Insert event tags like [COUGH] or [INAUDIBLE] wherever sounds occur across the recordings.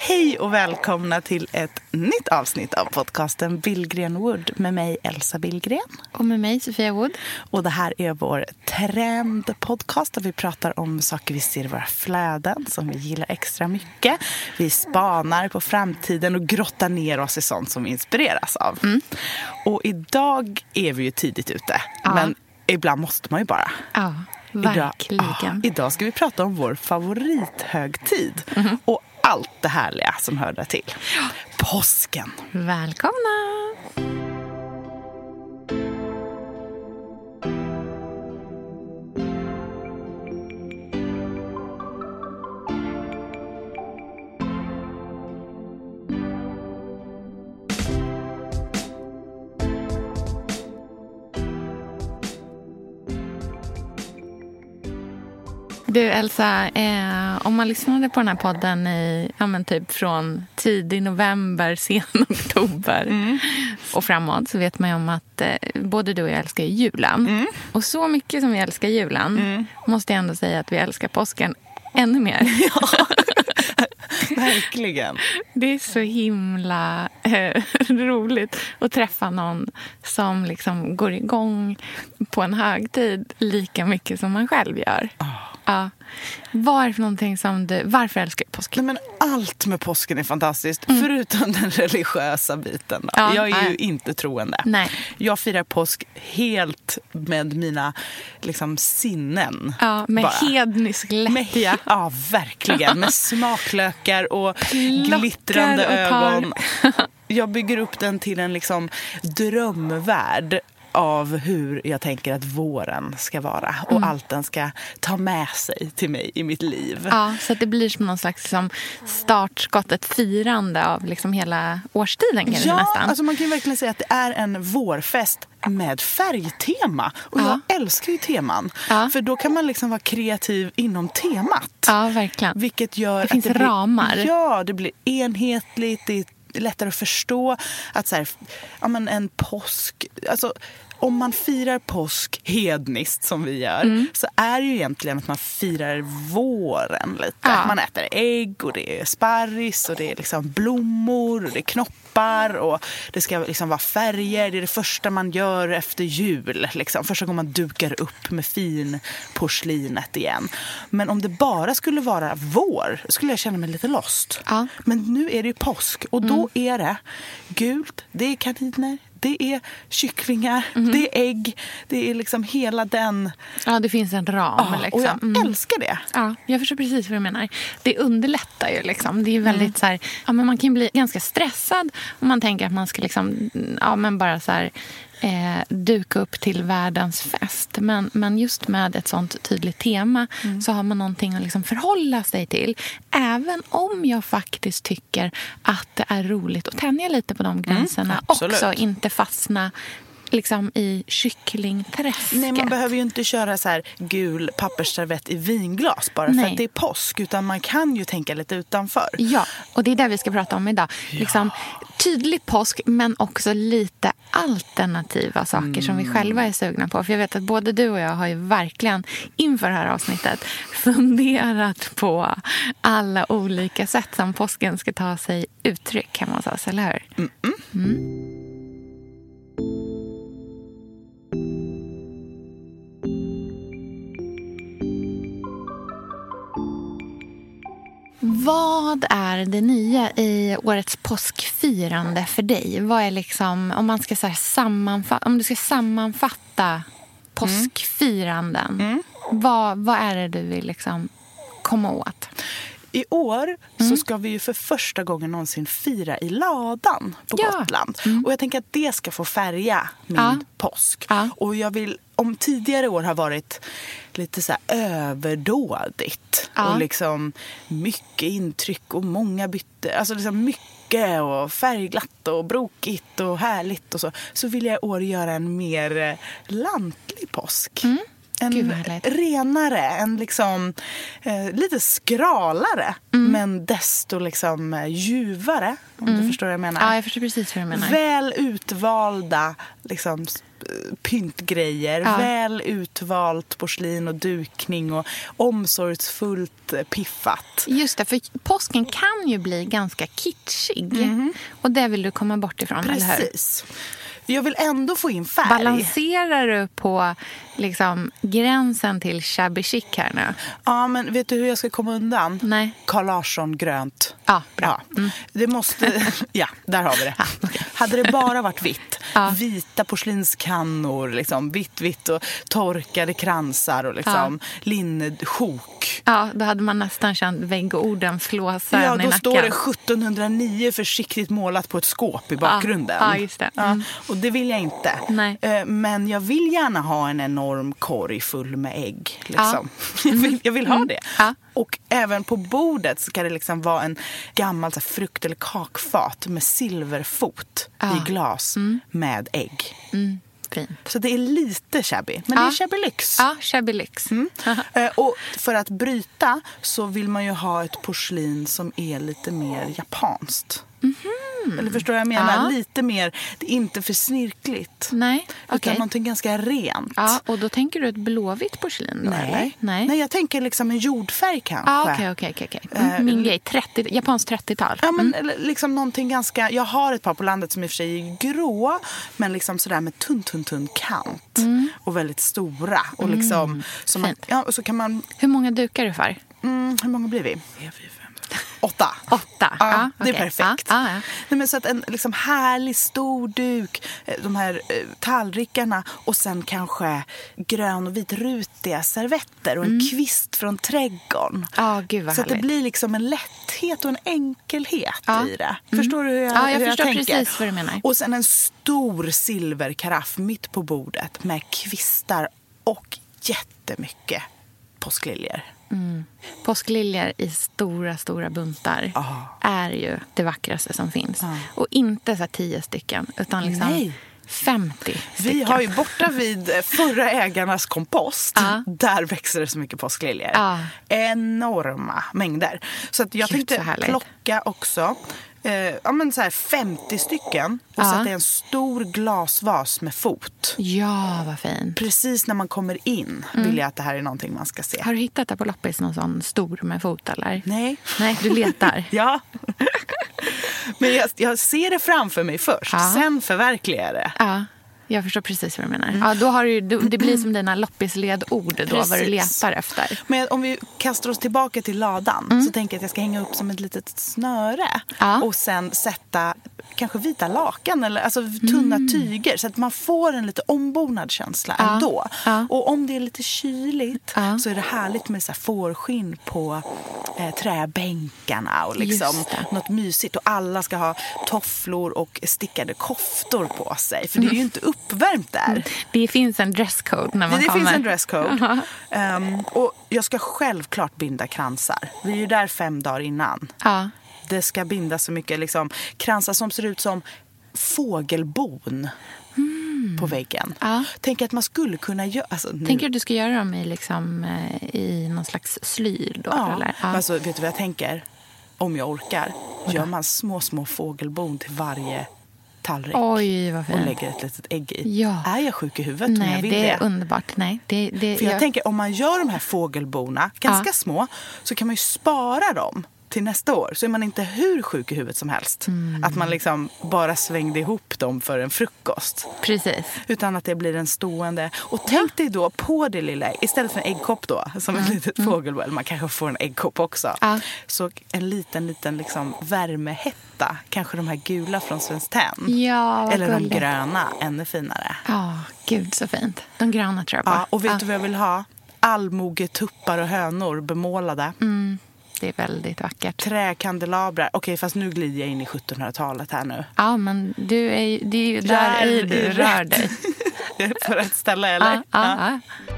Hej och välkomna till ett nytt avsnitt av podcasten Billgren Wood med mig Elsa Billgren. Och med mig Sofia Wood. Och det här är vår trendpodcast där vi pratar om saker vi ser i våra flöden som vi gillar extra mycket. Vi spanar på framtiden och grottar ner oss i sånt som vi inspireras av. Mm. Och idag är vi ju tidigt ute, Ja. men ibland måste man ju bara. Ja, Idag, verkligen. ja, idag ska vi prata om vår favorithögtid Mhm. och allt det härliga som hör där till. Påsken. Välkomna! Du Elsa, eh, om man lyssnade på den här podden i, ja, men typ från tidig november, [LAUGHS] sen oktober och framåt så vet man ju om att eh, både du och jag älskar ju julen. Och så mycket som vi älskar julen måste jag ändå säga att vi älskar påsken ännu mer. [LAUGHS] [LAUGHS] Verkligen. Det är så himla eh, roligt att träffa någon som liksom går igång på en högtid lika mycket som man själv gör. Ja. Vad är det för någonting som du... Varför älskar du påsk? Nej, men allt med påsken är fantastiskt, förutom [LAUGHS] den religiösa biten. Ja, jag är ju nej. inte troende. Nej. Jag firar påsk helt med mina liksom, sinnen. Ja, med bara. hednisk Med, lättja. ja, verkligen. Med [LAUGHS] smaklökar och Plockar glittrande och ögon. Jag bygger upp den till en liksom drömvärld av hur jag tänker att våren ska vara och Mm. allt den ska ta med sig till mig i mitt liv. Ja, så att det blir som någon slags liksom, startskott, ett firande av liksom hela årstiden Ja, nästan. alltså man kan verkligen säga att det är en vårfest med färgtema. Och Ja. jag älskar ju teman. Ja. För då kan man liksom vara kreativ inom temat. ja, verkligen. Vilket gör Det att finns det blir, ramar. Ja, det blir enhetligt. Det är lättare att förstå att så här, ja, men en påsk... Alltså, om man firar påsk hedniskt som vi gör Mm. så är det ju egentligen att man firar våren lite. Ja. Man äter ägg och det är sparris och det är liksom blommor och det är knoppar och det ska liksom vara färger. Det är det första man gör efter jul. Liksom. Första gången man dukar upp med fin porslinet igen. Men om det bara skulle vara vår skulle jag känna mig lite lost. Ja. Mm. Men nu är det ju påsk och då är det gult, det är kaniner, det är kycklingar, Mhm. det är ägg. Det är liksom hela den... Ja, det finns en ram. Ja, liksom. och jag Mm. älskar det. Ja, jag förstår precis vad du menar. Det underlättar ju. Liksom. Det är väldigt Mm. så här, ja, men man kan bli ganska stressad om man tänker att man ska liksom, ja, men bara så här, eh, duka upp till världens fest. Men, men just med ett sånt tydligt tema Mm. så har man någonting att liksom förhålla sig till. Även om jag faktiskt tycker att det är roligt att tänja lite på de gränserna. Mm, också inte fastna liksom, i kycklingträsket. Nej, man behöver ju inte köra så här gul pappersservett i vinglas bara för Nej. att det är påsk. Utan man kan ju tänka lite utanför. Ja, och det är det vi ska prata om idag. Liksom, tydlig påsk, men också lite alternativa saker som vi Mm. själva är sugna på. För jag vet att både du och jag har ju verkligen inför det här avsnittet [LAUGHS] funderat på alla olika sätt som påsken ska ta sig uttryck hemma hos oss, eller hur? Mm. Vad är det nya i årets påskfirande för dig? Vad är liksom, om, man ska så sammanfatta, om du ska sammanfatta påskfiranden. Mm. Vad, vad är det du vill liksom komma åt? I år så ska vi ju för första gången någonsin fira i ladan på Ja. Gotland. Och jag tänker att det ska få färga min Ja. påsk. Ja. Och jag vill, om tidigare år har varit lite så överdådigt och liksom mycket intryck och många bytte, alltså liksom mycket och färgglatt och brokigt och härligt och så. Så vill jag i år göra en mer eh, lantlig påsk. En Mm. Gud, renare, en liksom eh, lite skralare Mm. men desto liksom eh, ljuvare om du förstår vad jag menar. Ja, jag förstår precis vad du menar. Väl utvalda liksom, eh, pyntgrejer, Ja. väl utvalt porslin och dukning och omsorgsfullt eh, piffat. Just det, för påsken kan ju bli ganska kitschig. Och det vill du komma bort ifrån, eller hur? Jag vill ändå få in färg. Balanserar du på liksom, gränsen till shabby chic här nu? Ja, men vet du hur jag ska komma undan? Nej. Carl Larsson grönt. Ja, bra. Mm. Ja. Det måste... [LAUGHS] ja, där har vi det. Hade det bara varit vitt, Ja. vita porslinskannor, liksom, vitt, vitt och torkade kransar och liksom, linnetsjok. Ja, då hade man nästan känt väggorden flåsa Ja, i då står det 1709 försiktigt målat på ett skåp i bakgrunden. Ja, just det. Mm. Ja, och det vill jag inte. Nej. Eh, Men jag vill gärna ha en enorm korg full med ägg. Liksom. [LAUGHS] Jag, vill, jag vill ha det. Mm. Och även på bordet ska det liksom vara en gammal så här, frukt eller kakfat med silverfot Ja. i glas med ägg. Mm, fint. Så det är lite shabby, men det Ja. är shabby lyx. Ja, shabby lyx. Eh, Och för att bryta så vill man ju ha ett porslin som är lite mer japanskt. Eller förstår du vad jag menar? Ja. Lite mer, det är inte för snirkligt. Nej, Utan okej. någonting ganska rent. Ja, och då tänker du ett blåvitt porslin då, eller? Nej. Nej. Nej, jag tänker liksom en jordfärg kanske. Ja, okej, okej, okej. okej. Mm, Eh, Min grej, 30, japanskt 30-tal. Ja, men eller liksom någonting ganska... Jag har ett par på landet som i och för sig är grå, men liksom sådär med tunn, tunn, tunn kant. Och väldigt stora. Och liksom, så, man, ja, och så kan man... Hur många dukar du för? Mm, hur många blir vi? Åtta. Åtta? Ja, Ja, det är perfekt. Ja, ja. Nej, men så att en liksom härlig stor duk, eh, de här eh, tallrikarna och sen kanske grön och vitrutiga servetter och en kvist från trädgården. Mm. Ja, gud vad så att det blir liksom en lätthet och en enkelhet. Mm. i det. Förstår du hur jag, Ja, jag hur förstår tänker? precis vad du menar. Och sen en stor silverkaraff mitt på bordet med kvistar och jättemycket påskliljor. Påskliljor i stora, stora buntar Ja. är ju det vackraste som finns. Ja. Och inte så tio stycken, utan liksom Nej. 50 stycken. Vi har ju borta vid förra ägarnas kompost. Ja. Där växer det så mycket påskliljor. Ja. Enorma mängder. Så jag Gud, så tänkte härligt. plocka också eh, ja, men så här 50 stycken och Ja. sätta i en stor glasvas med fot. Ja, vad fint. Precis när man kommer in Mm. vill jag att det här är någonting man ska se. Har du hittat det på loppis, någon sån stor med fot eller? Nej. Nej, du letar. [LAUGHS] Ja. Men jag, jag ser det framför mig först, Ja. sen förverkligar jag det. Ja, jag förstår precis vad du menar. Ja, då har du, det blir som dina loppisledord då, vad du letar efter. Men om vi kastar oss tillbaka till ladan så tänker jag att jag ska hänga upp som ett litet snöre Mm. Ja. och sen sätta kanske vita lakan eller alltså tunna tyger så att man får en lite ombonad känsla Mm. Ja. ändå. Ja. Och om det är lite kyligt Ja. så är det härligt med så här fårskinn på eh, träbänkarna och liksom något mysigt. Och alla ska ha tofflor och stickade koftor på sig för det är ju inte uppvärmt där. Det finns en dresscode när man Det kommer. finns en dresscode. Ehm, och jag ska självklart binda kransar. Vi är ju där fem dagar innan. Ja. Det ska bindas så mycket liksom, kransar som ser ut som fågelbon på väggen. Ja. Tänk att man skulle kunna göra... Alltså, nu, Tänker du att du ska göra dem i, liksom, eh, i någon slags slyr då? ja. Eller? Men alltså, vet du vad jag tänker? Om jag orkar gör man små, små fågelbon till varje tallrik. Oj, vad och lägger ett litet ägg i. Ja. Är jag sjuk i huvudet om jag Nej, vill det det? är underbart. Nej, det, det, För jag tänker om man gör de här fågelborna ganska Ja. små så kan man ju spara dem till nästa år så är man inte hur sjuk i huvudet som helst. Att man liksom bara svängde ihop dem för en frukost. Precis. Utan att det blir en stående. Och tänk dig då på det lilla, istället för en äggkopp då, som ett litet fågelbo, eller man kanske får en äggkopp också. Ja. Så en liten, liten liksom värmehetta, kanske de här gula från Svenskt Tenn. Ja, Eller de gulligt. gröna, ännu finare. Ja, gud så fint. De gröna tror jag på. Ja, och vet du vad jag vill ha? Allmogetuppar och hönor bemålade. Mm. Det är väldigt vackert. Träkandelabrar. Okej, fast nu glider jag in i 1700-talet här nu. Ja, men du är, det är ju där är i du rör dig. [LAUGHS] På rätt ställe, eller? Ja, ja, ja.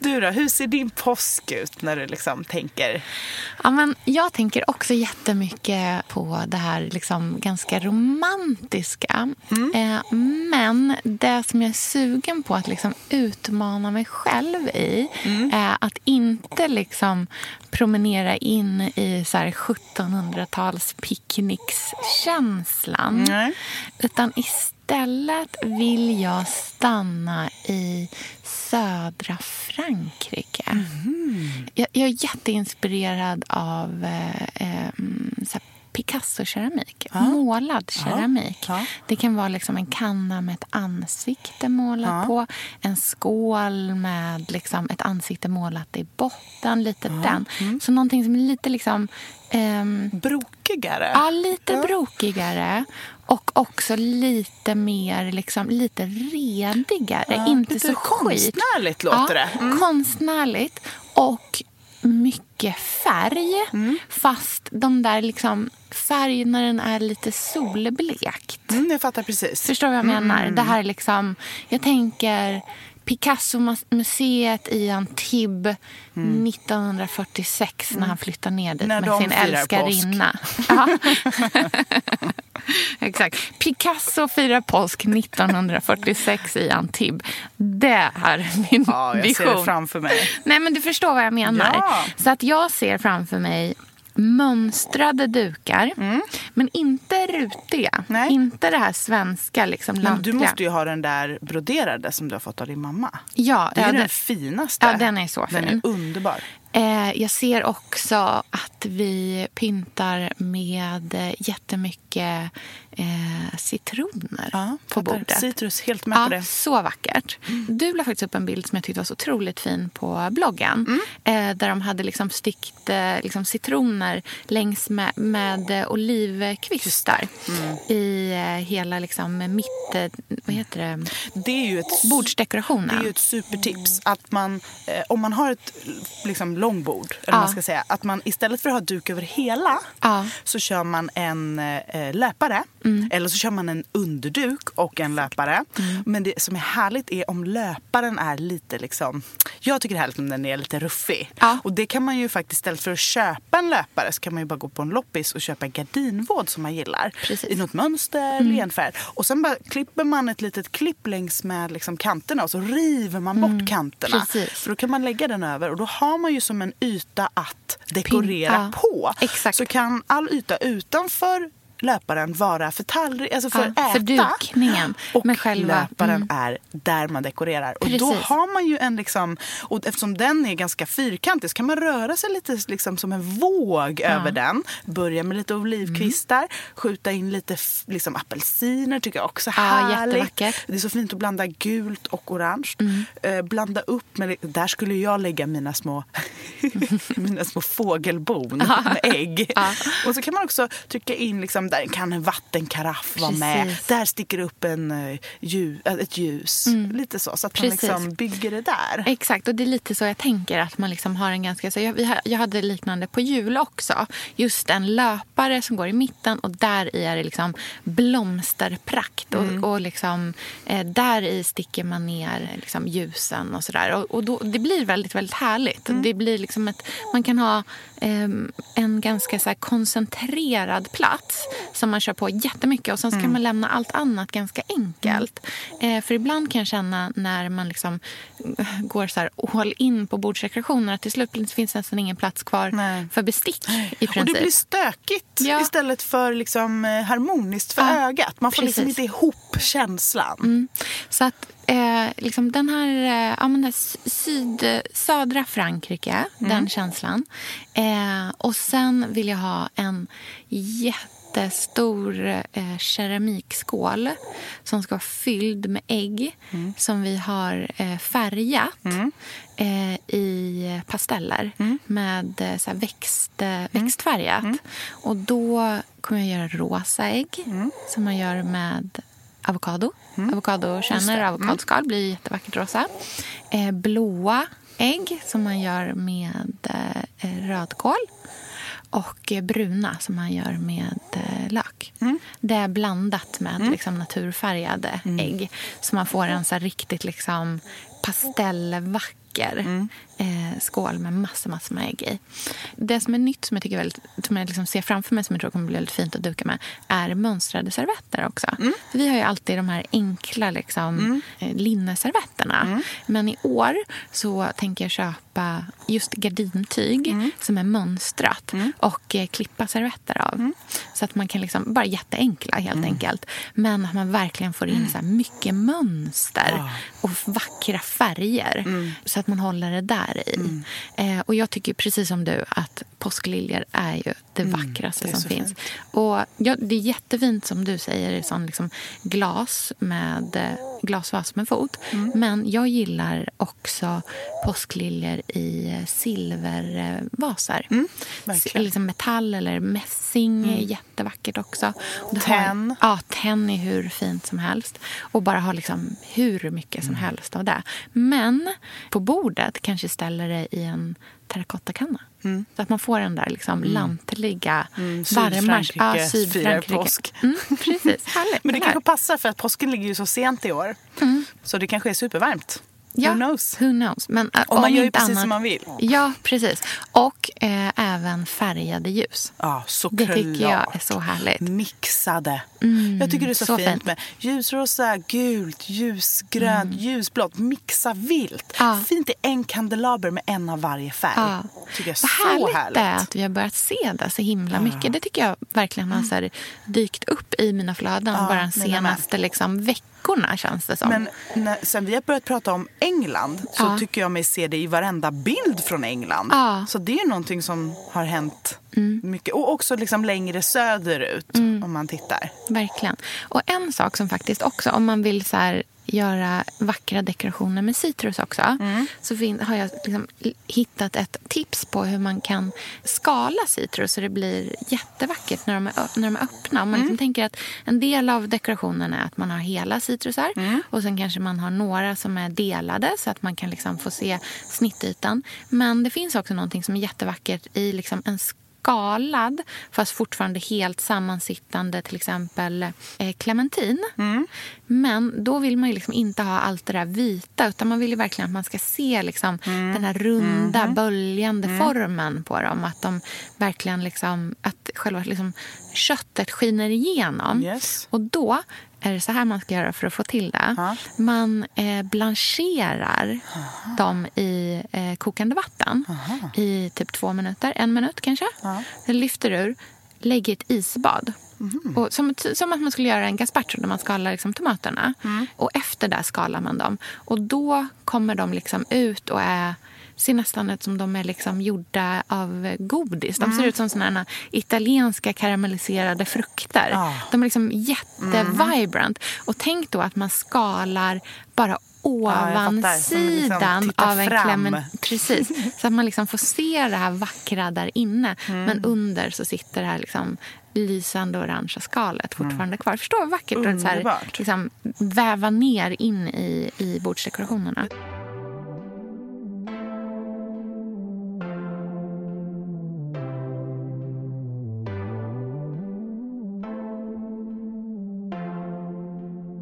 Du då, hur ser din påsk ut när du liksom tänker? Ja, men jag tänker också jättemycket på det här liksom ganska romantiska. Eh, men det som jag är sugen på att liksom utmana mig själv i är att inte liksom promenera in i så här 1700-tals picknickskänslan. Nej. Utan istället vill jag stanna i södra Frankrike. Jag, jag är jätteinspirerad av eh, eh, Picasso-keramik. Målad keramik. Ja. Det kan vara liksom en kanna med ett ansikte målat på. En skål med liksom ett ansikte målat i botten. Lite den. Så någonting som är lite liksom... ehm, Brokigare? Ja, lite brokigare. Och också lite mer, liksom, lite redigare. Ja, inte lite så skit. konstnärligt låter ja, det. Mm. Konstnärligt. Och mycket färg. Mm. Fast de där liksom, färg när den är lite solblekt. Mm, jag fattar precis. Förstår du vad jag menar? Det här är liksom, jag tänker Picasso-museet i Antibes 1946 när han flyttar ner dit När med sin älskarinna. [LAUGHS] Exakt. Picasso firar påsk 1946 i Antibes. Det här är min Ja, jag ser det vision. framför mig. Nej, men du förstår vad jag menar. Ja. Så att jag ser framför mig mönstrade dukar, men inte rutiga. Mm. Nej. Inte det här svenska, liksom, Men du lantliga. måste ju ha den där broderade som du har fått av din mamma. Ja, Det är ja, den den, finaste. ja, den är så Den fin. är underbar. Eh, jag ser också att vi pyntar med eh, jättemycket eh, citroner Ja, på bordet. Citrus, helt med på Ja, det. så vackert. Du la faktiskt upp en bild som jag tyckte var så otroligt fin på bloggen. Mm. Eh, där de hade liksom stickt eh, liksom citroner längs med, med eh, olivkvistar Mm. i hela liksom, mitt... Vad heter det? Det är ju ett Bordsdekorationen. Det är ju ett supertips. Att man, om man har ett liksom, långbord, eller vad man ska säga, att man istället för att ha duk över hela Ja. så kör man en eh, löpare. Mm. Eller så kör man en underduk och en löpare. Mm. Men det som är härligt är om löparen är lite liksom... Jag tycker det är härligt om den är lite ruffig. Ja. Och det kan man ju faktiskt, istället för att köpa en löpare så kan man ju bara gå på en loppis och köpa en gardinvåd som man gillar. Precis. Mm. I något mönster, lenfärg. Och sen bara klipper man ett litet klipp längs med liksom kanterna och så river man bort kanterna. Mm. Precis. För då kan man lägga den över och då har man ju som en yta att dekorera ja. på. Exakt. Så kan all yta utanför löparen vara för tallrik, alltså för Ja, äta. för dukningen. Och Men själva- löparen mm. är där man dekorerar. Och då Precis. har man ju en liksom, och eftersom den är ganska fyrkantig så kan man röra sig lite liksom som en våg över den. Börja med lite olivkvistar, skjuta in lite liksom apelsiner tycker jag också Ja, härligt. jättevackert. Det är så fint att blanda gult och orange. Mm. Eh, blanda upp med, där skulle jag lägga mina små, [LAUGHS] mina små fågelbon med ägg. Ja. Och så kan man också trycka in, liksom, där kan en vattenkaraff vara med. Där sticker upp en, eh, ljus, äh, ett ljus. Lite så, så att man Mm. Precis. liksom bygger det där. Exakt, och det är lite så jag tänker. att man liksom har en ganska... Så jag, jag hade liknande på jul också. Just en löpare som går i mitten och där i är det liksom blomsterprakt. Mm. Och, och liksom, eh, där i sticker man ner liksom ljusen och sådär. Och, och då, det blir väldigt, väldigt härligt. Mm. Det blir liksom ett, man kan ha ehm, en ganska så koncentrerad plats som man kör på jättemycket och sen ska Mm. man lämna allt annat ganska enkelt. Eh, för ibland kan jag känna när man liksom eh, går så här all in på bordsdekorationer att till slut finns nästan ingen plats kvar Nej. för bestick i Och princip. det blir stökigt Ja. istället för liksom, eh, harmoniskt för Ja, ögat. Man får liksom inte ihop känslan. Mm. Så att eh, liksom den här, eh, ja, men syd, södra Frankrike, den känslan. Eh, och sen vill jag ha en jättestor eh, keramikskål som ska vara fylld med ägg som vi har eh, färgat eh, i pasteller med eh, så växt, eh, växtfärgat. Och då kommer jag göra rosa ägg som man gör med avokado. Avokadokärnor och avokadoskal blir jättevackert rosa. Eh, blåa ägg som man gör med eh, rödkål. Och eh, bruna som man gör med eh, lök. Det är blandat med liksom, naturfärgade ägg. Så man får en så riktigt liksom, pastellvacker eh, skål med massor, massor med ägg i. Det som är nytt, som jag, tycker väldigt, som jag liksom ser framför mig som jag tror kommer bli väldigt fint att duka med är mönstrade servetter också. För vi har ju alltid de här enkla liksom, eh, linneservetterna. Men i år så tänker jag köpa just gardintyg som är mönstrat och eh, klippa servetter av. Så att man kan liksom, bara jätteenkla helt enkelt. Men att man verkligen får in så här mycket mönster och vackra färger. Så att man håller det där i. Eh, och jag tycker precis som du att påskliljor är ju det vackraste det är som finns. fint. Och ja, det är jättefint som du säger i sån liksom glas med eh, glasvas med fot. Mm. Men jag gillar också påskliljor i eh, silvervaser. Mm. Mm. liksom metall eller mässing är jättevackert också. Det Tenn. Ja, tenn är hur fint som helst. Och bara ha liksom hur mycket Mm. som helst av det. Men på bordet kanske ställer det i en terrakottakanna. Så att man får den där liksom lantliga, Mm, varma... Sydfrankrike firar [LAUGHS] påsk. Mm, precis, härligt. Men det kanske passar för att påsken ligger ju så sent i år. Så det kanske är supervarmt. Ja, Who knows? Who knows? Men, äh, Och man gör ju precis annat, som man vill. Ja, precis. Och eh, även färgade ljus. Ja, såklart. Det tycker jag är så härligt. Mixade. jag tycker det är så, så fint, fint. med ljusrosa, gult, ljusgrönt, ljusblått. Mixa vilt. Ja. Fint i en kandelaber med en av varje färg. Ja. tycker jag är Vad så härligt, härligt. det är att vi har börjat se det så himla mycket. Det tycker jag verkligen har så här, dykt upp i mina flöden bara de mina senaste liksom, veckorna känns det som. Men när, sen vi har börjat prata om England så Ja. tycker jag mig se det i varenda bild från England. Ja. Mm. Så det är någonting som har hänt mycket. Och också liksom längre söderut om man tittar. Verkligen. Och en sak som faktiskt också, om man vill så här, göra vackra dekorationer med citrus också Mm. så har jag liksom hittat ett tips på hur man kan skala citrus så det blir jättevackert när de är, när de är öppna. Om man Mm. liksom tänker att en del av dekorationen är att man har hela citrusar Mm. och sen kanske man har några som är delade så att man kan liksom få se snittytan. Men det finns också någonting som är jättevackert i liksom en skalad fast fortfarande helt sammansittande till exempel eh, clementin. Men då vill man ju liksom inte ha allt det där vita utan man vill ju verkligen att man ska se liksom den här runda böljande formen på dem. Att de verkligen liksom, att själva liksom köttet skiner igenom. Yes. Och då är det så här man ska göra för att få till det. Ja. Man eh, blancherar dem i eh, kokande vatten i typ två minuter, en minut kanske. Sen lyfter ur, lägger i ett isbad. Och som, som att man skulle göra en gazpacho där man skalar liksom tomaterna. Och efter det skalar man dem. Och då kommer de liksom ut och är ser nästan ut som de är liksom gjorda av godis. De ser ut som såna italienska karamelliserade frukter. Ah. De är liksom jättevibrant. Och tänk då att man skalar bara ovansidan liksom tittar av en clement. Precis. [LAUGHS] Så att man liksom får se det här vackra där inne. Mm. Men under så sitter det här liksom lysande orangea skalet fortfarande kvar. Förstår vad vackert att så här, Underbart. liksom, väva ner in i, i bordsdekorationerna.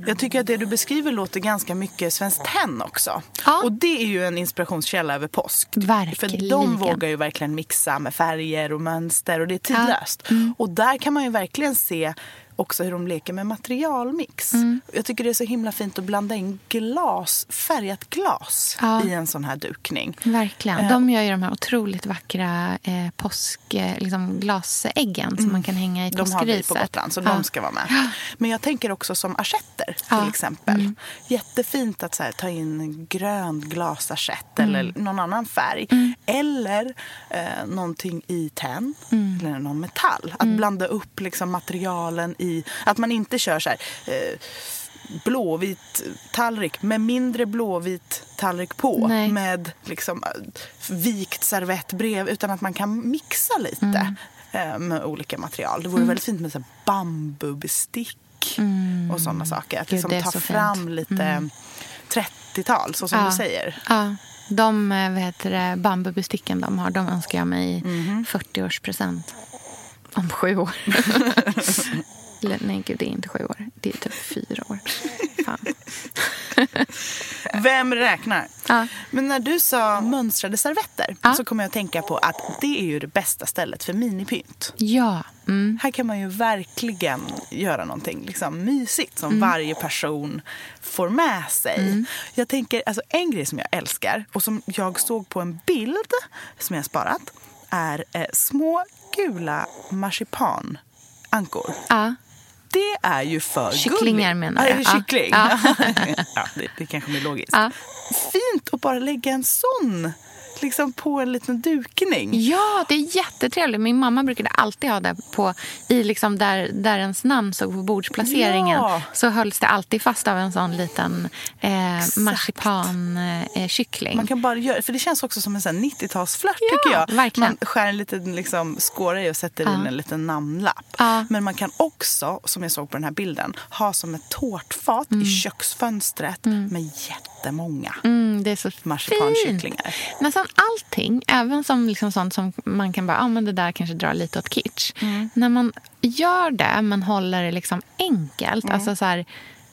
Jag tycker att det du beskriver låter ganska mycket Svenskt Tenn också. Ja. Och det är ju en inspirationskälla över påsk. Verkligen. För de vågar ju verkligen mixa med färger och mönster och det är tidlöst. Mm. Och där kan man ju verkligen se också hur de leker med materialmix. Mm. Jag tycker det är så himla fint att blanda in glas, färgat glas Ja. i en sån här dukning. Verkligen. Eh. De gör ju de här otroligt vackra eh, påsk, eh, liksom glasäggen som man kan hänga i Mm. De har vi påskriset. på Gotland, så Ja. de ska vara med. Men jag tänker också som assietter till Ja. Mm. exempel. Jättefint att här, ta in grön glasassiett Mm. eller någon annan färg. Eller eh, någonting i tenn Mm. eller någon metall. Att blanda upp liksom, materialen i... Att man inte kör så här... Eh, blåvit tallrik med mindre blåvit tallrik på Nej. med liksom eh, vikt servettbrev utan att man kan mixa lite Mm. eh, med olika material. Det vore väldigt fint med så bambubestick och sådana saker. Att Mm. Gud, liksom ta fram fint. Mm. lite 30-tal, så som Ja. du säger. Ja, de eh, vad heter det, bambubesticken de har, de önskar jag mig i Mhm. 40-årspresent. Om sju år. [LAUGHS] [LAUGHS] Eller, nej, gud, det är inte sju år. Det är typ fyra år. Fan. Vem räknar? Ja. Men när du sa mönstrade servetter Ja. så kommer jag att tänka på att det är ju det bästa stället för minipynt. Ja. Mm. Här kan man ju verkligen göra någonting liksom, mysigt som Mm. varje person får med sig. Jag tänker, alltså, en grej som jag älskar och som jag såg på en bild som jag sparat är eh, små gula marsipanankor. Ja. Det är ju för Kycklingar gulligt. menar jag. Det Ja. kyckling? Ja. [LAUGHS] Ja. det, det kanske blir logiskt. Ja. Fint att bara lägga en sån liksom på en liten dukning. Ja, det är jättetrevligt. Min mamma brukade alltid ha det på, i liksom där, där ens namn stod på bordsplaceringen. Ja. Så hölls det alltid fast av en sån liten eh, marsipankyckling. Eh. Man kan bara göra, för det känns också som en sån här 90-talsflört Ja, tycker jag. verkligen. Man skär en liten liksom, skåra i och sätter Ja. in en liten namnlapp. Ja. Men man kan också, som jag såg på den här bilden, ha som ett tårtfat i köksfönstret med jättemånga Mm, det är så marsipankycklingar. Nästan allting, även som liksom sånt som man kan bara, ah, men det där kanske drar lite åt kitsch. Mm. När man gör det men håller det liksom enkelt, Mm. alltså så här,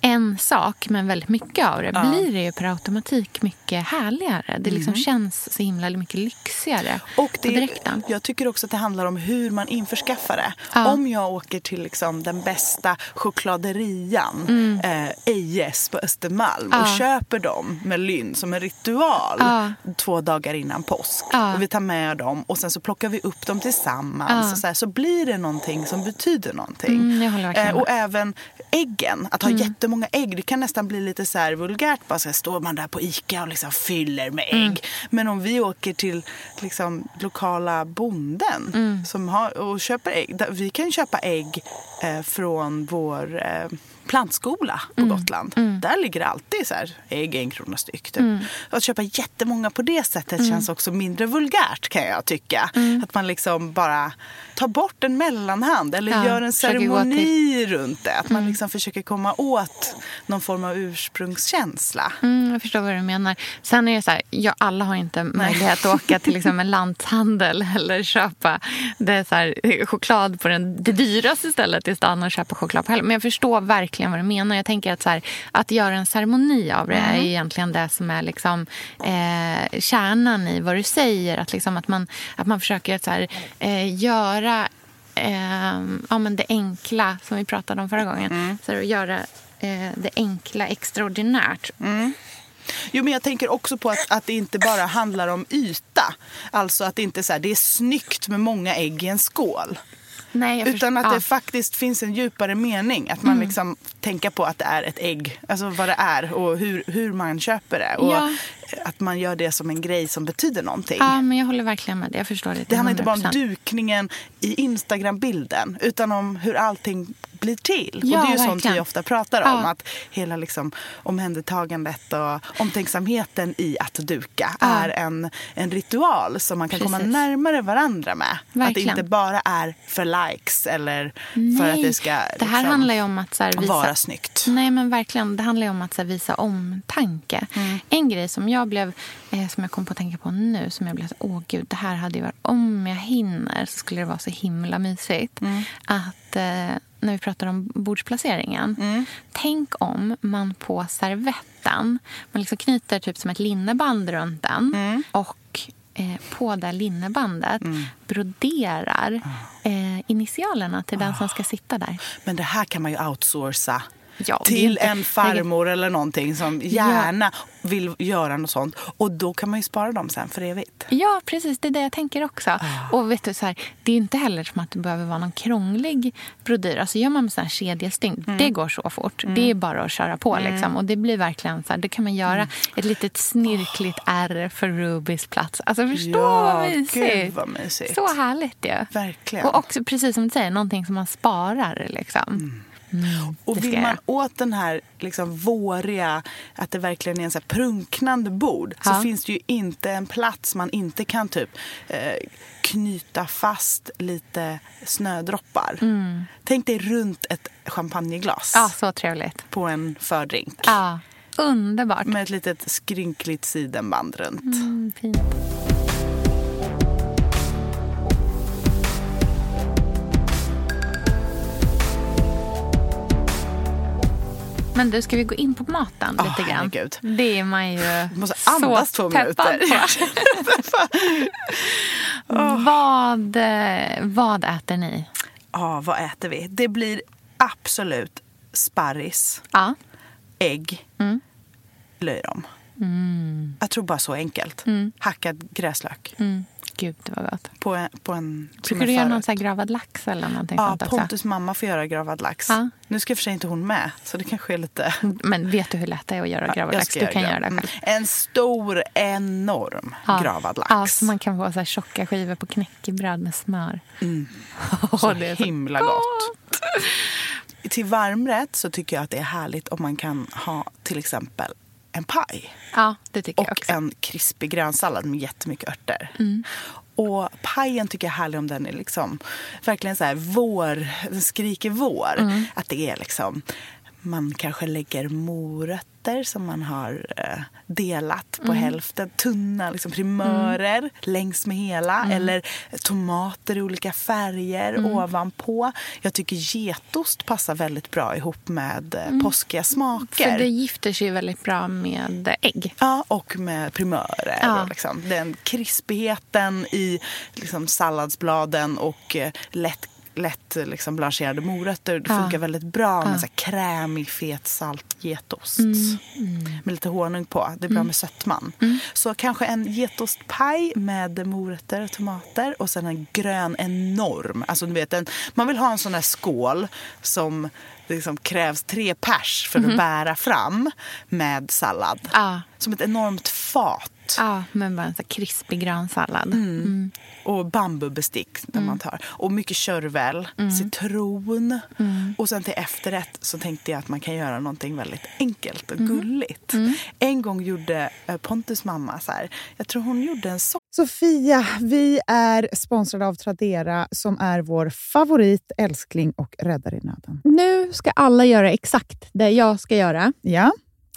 en sak men väldigt mycket av det, blir det ju per automatik mycket härligare. Det liksom känns så himla mycket lyxigare Mm. Och på det, direkten. jag tycker också att det handlar om hur man införskaffar det. Ja. Om jag åker till liksom den bästa chokladerian, eh, Ejes på Östermalm och Mm. Ja. köper dem med lynn som en ritual Ja. två dagar innan påsk. Ja. Och vi tar med dem och sen så plockar vi upp dem tillsammans. Ja. Och så, här, så blir det någonting som betyder någonting. Mm, eh, och även äggen, att ha jättemånga ägg. Det kan nästan bli lite så här vulgärt. Bara så här, står man där på Ica och liksom fyller med ägg. Mm. Men om vi åker till liksom, lokala bonden Mm. som har, och köper ägg. Vi kan köpa ägg eh, från vår eh, plantskola på Mm. Gotland. Där ligger det alltid så här, ägg en krona styck. Typ. Mm. Att köpa jättemånga på det sättet känns också mindre vulgärt kan jag tycka. Mm. Att man liksom bara tar bort en mellanhand eller Ja, gör en ceremoni runt det. Att man liksom försöker komma åt någon form av ursprungskänsla. Mm, jag förstår vad du menar. Sen är det så här, ja, alla har inte möjlighet att åka till liksom en lanthandel [LAUGHS] eller köpa det så här, choklad på den, det dyraste stället i stan och köpa choklad på helgen. Men jag förstår verkligen vad du menar. Jag tänker att, så här, att göra en ceremoni av det är egentligen det som är liksom, eh, kärnan i vad du säger. Att, liksom, att, man, att man försöker att, så här, eh, göra eh, ja, men det enkla som vi pratade om förra gången. Så här, att göra eh, det enkla extraordinärt. Jo, men jag tänker också på att, att det inte bara handlar om yta. Alltså att det inte är så här, det är snyggt med många ägg i en skål. Nej, Utan att det faktiskt finns en djupare mening. Att man liksom tänker på att det är ett ägg. Alltså vad det är och hur, hur man köper det. Och Ja. att man gör det som en grej som betyder någonting. Ja, men jag håller verkligen med det. Jag förstår det. Det handlar inte bara om 100%. dukningen i Instagram-bilden utan om hur allting blir till. Ja, och det är ju sånt verkligen. vi ofta pratar om. Ja. Att hela liksom omhändertagandet och omtänksamheten i att duka Ja. är en, en ritual som man kan komma Precis. närmare varandra med. Att det Verkligen. inte bara är för likes eller för Nej, att det ska det här liksom handlar ju om att så här, visa... vara snyggt. Nej, men verkligen. Det handlar ju om att här, visa omtanke. Mm. En grej som jag blev, eh, som jag kom på att tänka på nu, som jag blev så åh gud, det här hade ju varit, om jag hinner så skulle det vara så himla mysigt. Mm. Att eh, när vi pratar om bordsplaceringen. Mm. Tänk om man på servetten man liksom knyter typ som ett linneband runt den Mm. och eh, på det linnebandet broderar Ah. eh, initialerna till den som ska sitta där. Men det här kan man ju outsourca Ja, till en farmor eller någonting som gärna vill göra något sånt. Och då kan man ju spara dem sen för evigt. Ja, precis. Det är det jag tänker också. Ah. Och vet du, så här, Det är inte heller som att det behöver vara någon krånglig brodyr. Alltså gör man med sån här kedjestygn, Mm. det går så fort. Det är bara att köra på. Liksom. Och det blir verkligen så här, det kan man göra Mm. ett litet snirkligt ärr för Rubys plats. Alltså förstå Ja, vad gud mysigt. vad mysigt. Så härligt ju. Verkligen. Och också precis som du säger, någonting som man sparar. Liksom. Mm, Och vill man åt den här liksom våriga, att det verkligen är en så prunknande bord Ja. så finns det ju inte en plats man inte kan typ eh, knyta fast lite snödroppar. Tänk dig runt ett champagneglas Mm. Ja, så trevligt. på en fördrink. Ja, underbart. Med ett litet skrynkligt sidenband runt. Mm, fint. Men du, ska vi gå in på maten Åh, lite grann? herregud. Det är man ju Vi måste andas så två peppad på. [LAUGHS] vad, eh, vad äter ni? Ja, vad äter vi? Det blir absolut sparris, Ja. ägg, Mm. löjrom. Jag tror bara så enkelt. Hackad gräslök Mm. Gud, var gott. på en, på en Brukar du göra någon så gravad lax eller någonting Ja, sånt också? Pontus mamma får göra gravad lax. Ja. Nu ska för sig inte hon med, så det kanske är lite... Men vet du hur lätt det är att göra gravad Jag lax? Du kan göra göra det Mm. själv. En stor, enorm Ja. gravad lax. Ja, så man kan få så här tjocka skivor på knäckebröd med smör. Mm. [LAUGHS] Så det är så himla gott. Till varmrätt så tycker jag att det är härligt om man kan ha till exempel en paj. Ja, det tycker jag Och också. en krispig grönsallad med jättemycket örter. Mm. Och pajen tycker jag är härlig om den är liksom verkligen så här vår, den skriker vår. Mm. Att det är liksom, man kanske lägger morötter som man har eh, delat Mm. på hälften. Tunna liksom primörer längs med hela. Mm. Eller tomater i olika färger ovanpå. Jag tycker getost passar väldigt bra ihop med eh, påskiga smaker. Mm. För det gifter sig väldigt bra med ägg. Ja, och med primörer. Ja. Och liksom, den krispigheten i liksom, salladsbladen och eh, lätt, lätt liksom, blancherade morötter. Det Ja. funkar väldigt bra med Ja. så krämig, fet salt getost. Mm. Med lite honung på. Det är bra med sötman. Så kanske en getostpaj med morötter och tomater. Och sen en grön enorm. Alltså, du vet, en, man vill ha en sån här skål som det liksom krävs tre pers för att bära fram med sallad. Ja, Som ett enormt fat. Ja men bara en så krispig grönsallad. Mm. Och bambubestick där man tar. Och mycket körvel, citron. Och sen till efterrätt så tänkte jag att man kan göra någonting väldigt enkelt och gulligt. En gång gjorde eh, Pontus mamma så här. Jag tror hon gjorde en so- Sofia, vi är sponsrade av Tradera som är vår favorit, älskling och räddare i nöden. Nu ska alla göra exakt det jag ska göra. Ja,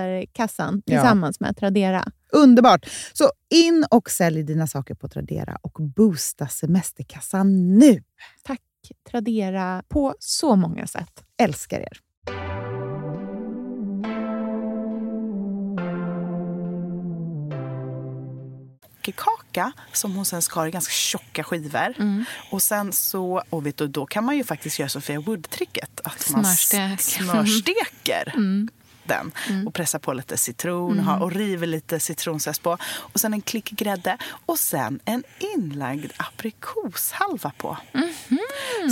semesterkassan Ja. tillsammans med Tradera. Underbart! Så in och sälj dina saker på Tradera och boosta semesterkassan nu. Tack. Tradera, på så många sätt. Älskar er. sockerkaka som hon sen skar i ganska tjocka skivor. Och sen så, och vet du, då kan man ju faktiskt göra Sofia Wood-tricket. Att man s- Smörstek. Smörsteker den och pressar på lite citron och, har, och river lite citronzest på. Och sen en klick grädde och sen en inlagd aprikoshalva på.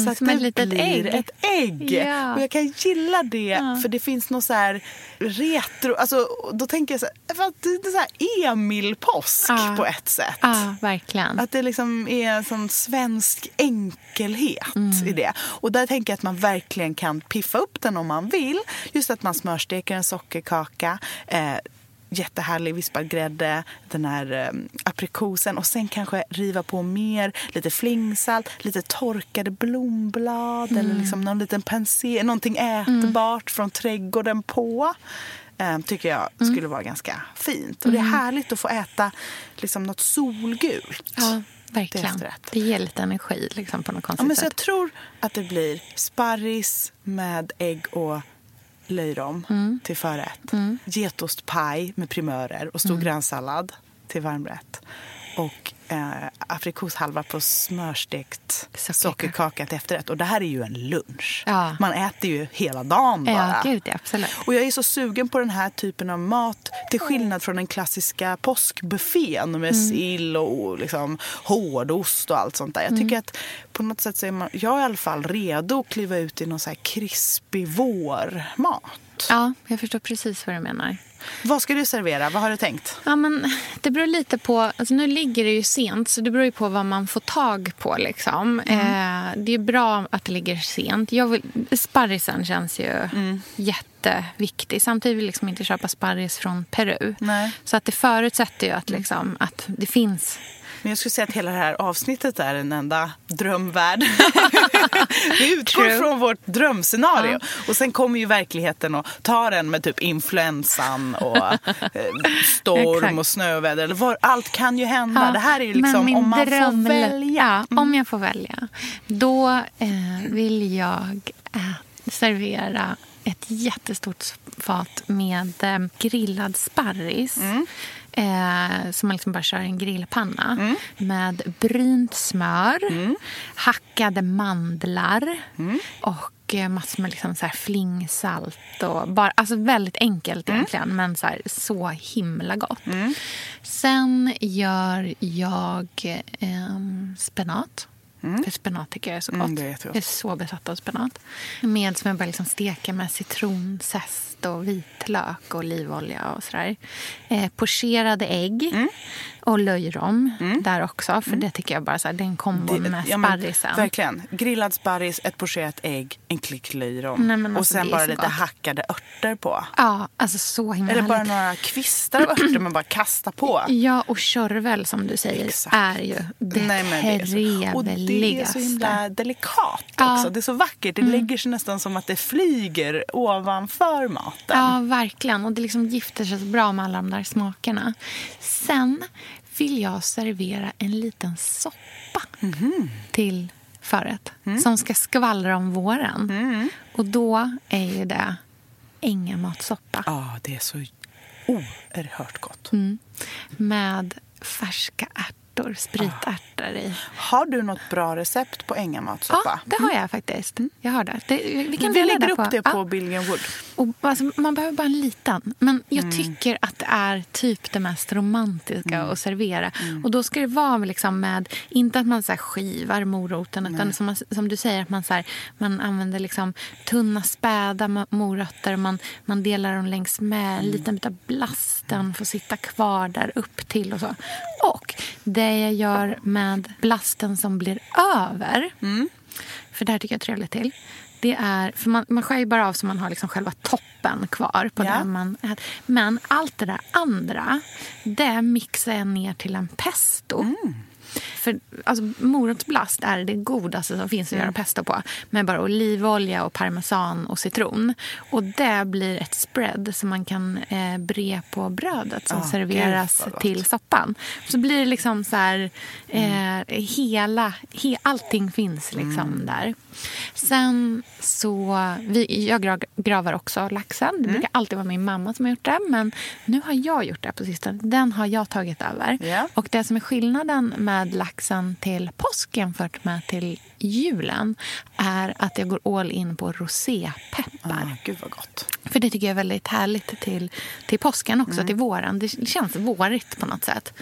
Så att som det ett blir ägg. ett ägg. Ja. Och jag kan gilla det för det finns något så här retro, alltså då tänker jag så här, för att det är så här Emil-påsk Ja. på ett sätt. Ja, verkligen. Att det liksom är en sån svensk enkelhet Mm. i det. Och där tänker jag att man verkligen kan piffa upp den om man vill. Just att man smörsteker en sockerkaka. Eh, jättehärlig vispad grädde, den här eh, aprikosen och sen kanske riva på mer, lite flingsalt, lite torkade blomblad Mm. eller liksom någon liten pensé, någonting ätbart från trädgården på. Eh, tycker jag Mm. skulle vara ganska fint. Och det är härligt att få äta liksom något solgult. Ja, verkligen. efterrätt. Det ger lite energi liksom, på något Ja, konstigt men så jag tror att det blir sparris med ägg och löjrom Mm. till förrätt. Getostpaj med primörer och Mm. stor grönsallad till varmrätt. Och eh, aprikoshalva på smörstekt Sockerkaka. sockerkaka till efterrätt. Och det här är ju en lunch. Ja. Man äter ju hela dagen bara. Ja, gud absolut. Och jag är så sugen på den här typen av mat till skillnad från den klassiska påskbuffén med Mm. sill och liksom hårdost och allt sånt där. Jag Mm. tycker att på något sätt så är man, jag är i alla fall redo att kliva ut i någon så här krispig vårmat. Ja, jag förstår precis vad du menar. Vad ska du servera? Vad har du tänkt? Ja, men det beror lite på... Alltså nu ligger det ju sent, så det beror ju på vad man får tag på. Liksom. Eh, det är bra att det ligger sent. Jag vill, sparrisen känns ju jätteviktig. Samtidigt vill jag liksom inte köpa sparris från Peru. Nej. Så att det förutsätter ju att, liksom, att det finns... Men jag skulle säga att hela det här avsnittet är en enda drömvärld. [LAUGHS] Vi utgår True. från vårt drömscenario. Och sen kommer ju verkligheten och tar en med typ influensan och eh, storm och snöväder. Eller vad, allt kan ju hända. Ja, det här är ju liksom om man dröm- får välja. Ja, om jag får välja. Då eh, vill jag eh, servera ett jättestort fat med eh, grillad sparris. Mm. Eh, som man liksom bara kör i en grillpanna. Mm. Med brynt smör, hackade mandlar Mm. och eh, massor med liksom så flingsalt. Och bara, alltså väldigt enkelt Mm. egentligen, men så, här, så himla gott. Sen gör jag ehm, spenat. För spenat tycker jag är så gott. Mm, det är jag är så besatt av spenat. Med som jag bara liksom steka med citronzest och vitlök och olivolja och sådär. Eh, pocherade ägg Mm. och löjrom där också. För det tycker jag bara så här, den kombon Det- med ja, men sparrisen. Verkligen. Grillad sparris, ett pocherat ägg, en klick löjrom. Nej, men och alltså, sen bara lite gott. hackade örter på. Ja, alltså så himla Eller bara några kvistar av örter man bara kastar på. Ja, och körvel som du säger Exakt. är ju det Nej, men det det är så himla delikat Ja. Mm. också. Det är så vackert. Det lägger sig nästan som att det flyger ovanför maten. Ja, verkligen. Och det liksom gifter sig så bra med alla de där smakerna. Sen vill jag servera en liten soppa Mhm. till förrätt Mm. som ska skvallra om våren. Och då är ju det ängamatsoppa Ja, det är så oerhört gott. Mm. med färska ärtor, spritärtor i. Har du något bra recept på ängamatsoppa? Ja, det har jag faktiskt. Jag har det. det vi kan Vi lägger upp det på Ja. Billion Wood. Och, alltså, man behöver bara en liten. Men jag Mm. tycker att det är typ det mest romantiska Mm. att servera. Och då ska det vara liksom med, inte att man så här skivar moroten, utan som, man, som du säger, att man, så här, man använder liksom tunna späda morötter. Man, man delar dem längs med, Mm. en liten bit av blasten får sitta kvar där upp till och så. Och det jag gör med blasten som blir över, Mm. för det här tycker jag är trevligt till. Det är, för man, man skär ju bara av så man har liksom själva toppen kvar. på det man. Men allt det där andra, det mixar jag ner till en pesto. För alltså, morotsblast är det godaste som finns att göra pesto på. Med bara olivolja och parmesan och citron. Och det blir ett spread som man kan eh, bre på brödet som Ah, serveras till soppan. Så blir det liksom så här, Mm. eh, hela, he, allting finns liksom Mm. där. Sen så, vi, jag gra- gravar också laxen. Mm. Det brukar alltid vara min mamma som har gjort det. Men nu har jag gjort det på sistone. Den har jag tagit över. Ja. Och det som är skillnaden med laxen till påsk jämfört med till julen är att jag går all in på rosépeppar. Ah, gud vad gott. För det tycker jag är väldigt härligt till, till påsken också, Mm. till våren. Det känns vårigt på något sätt.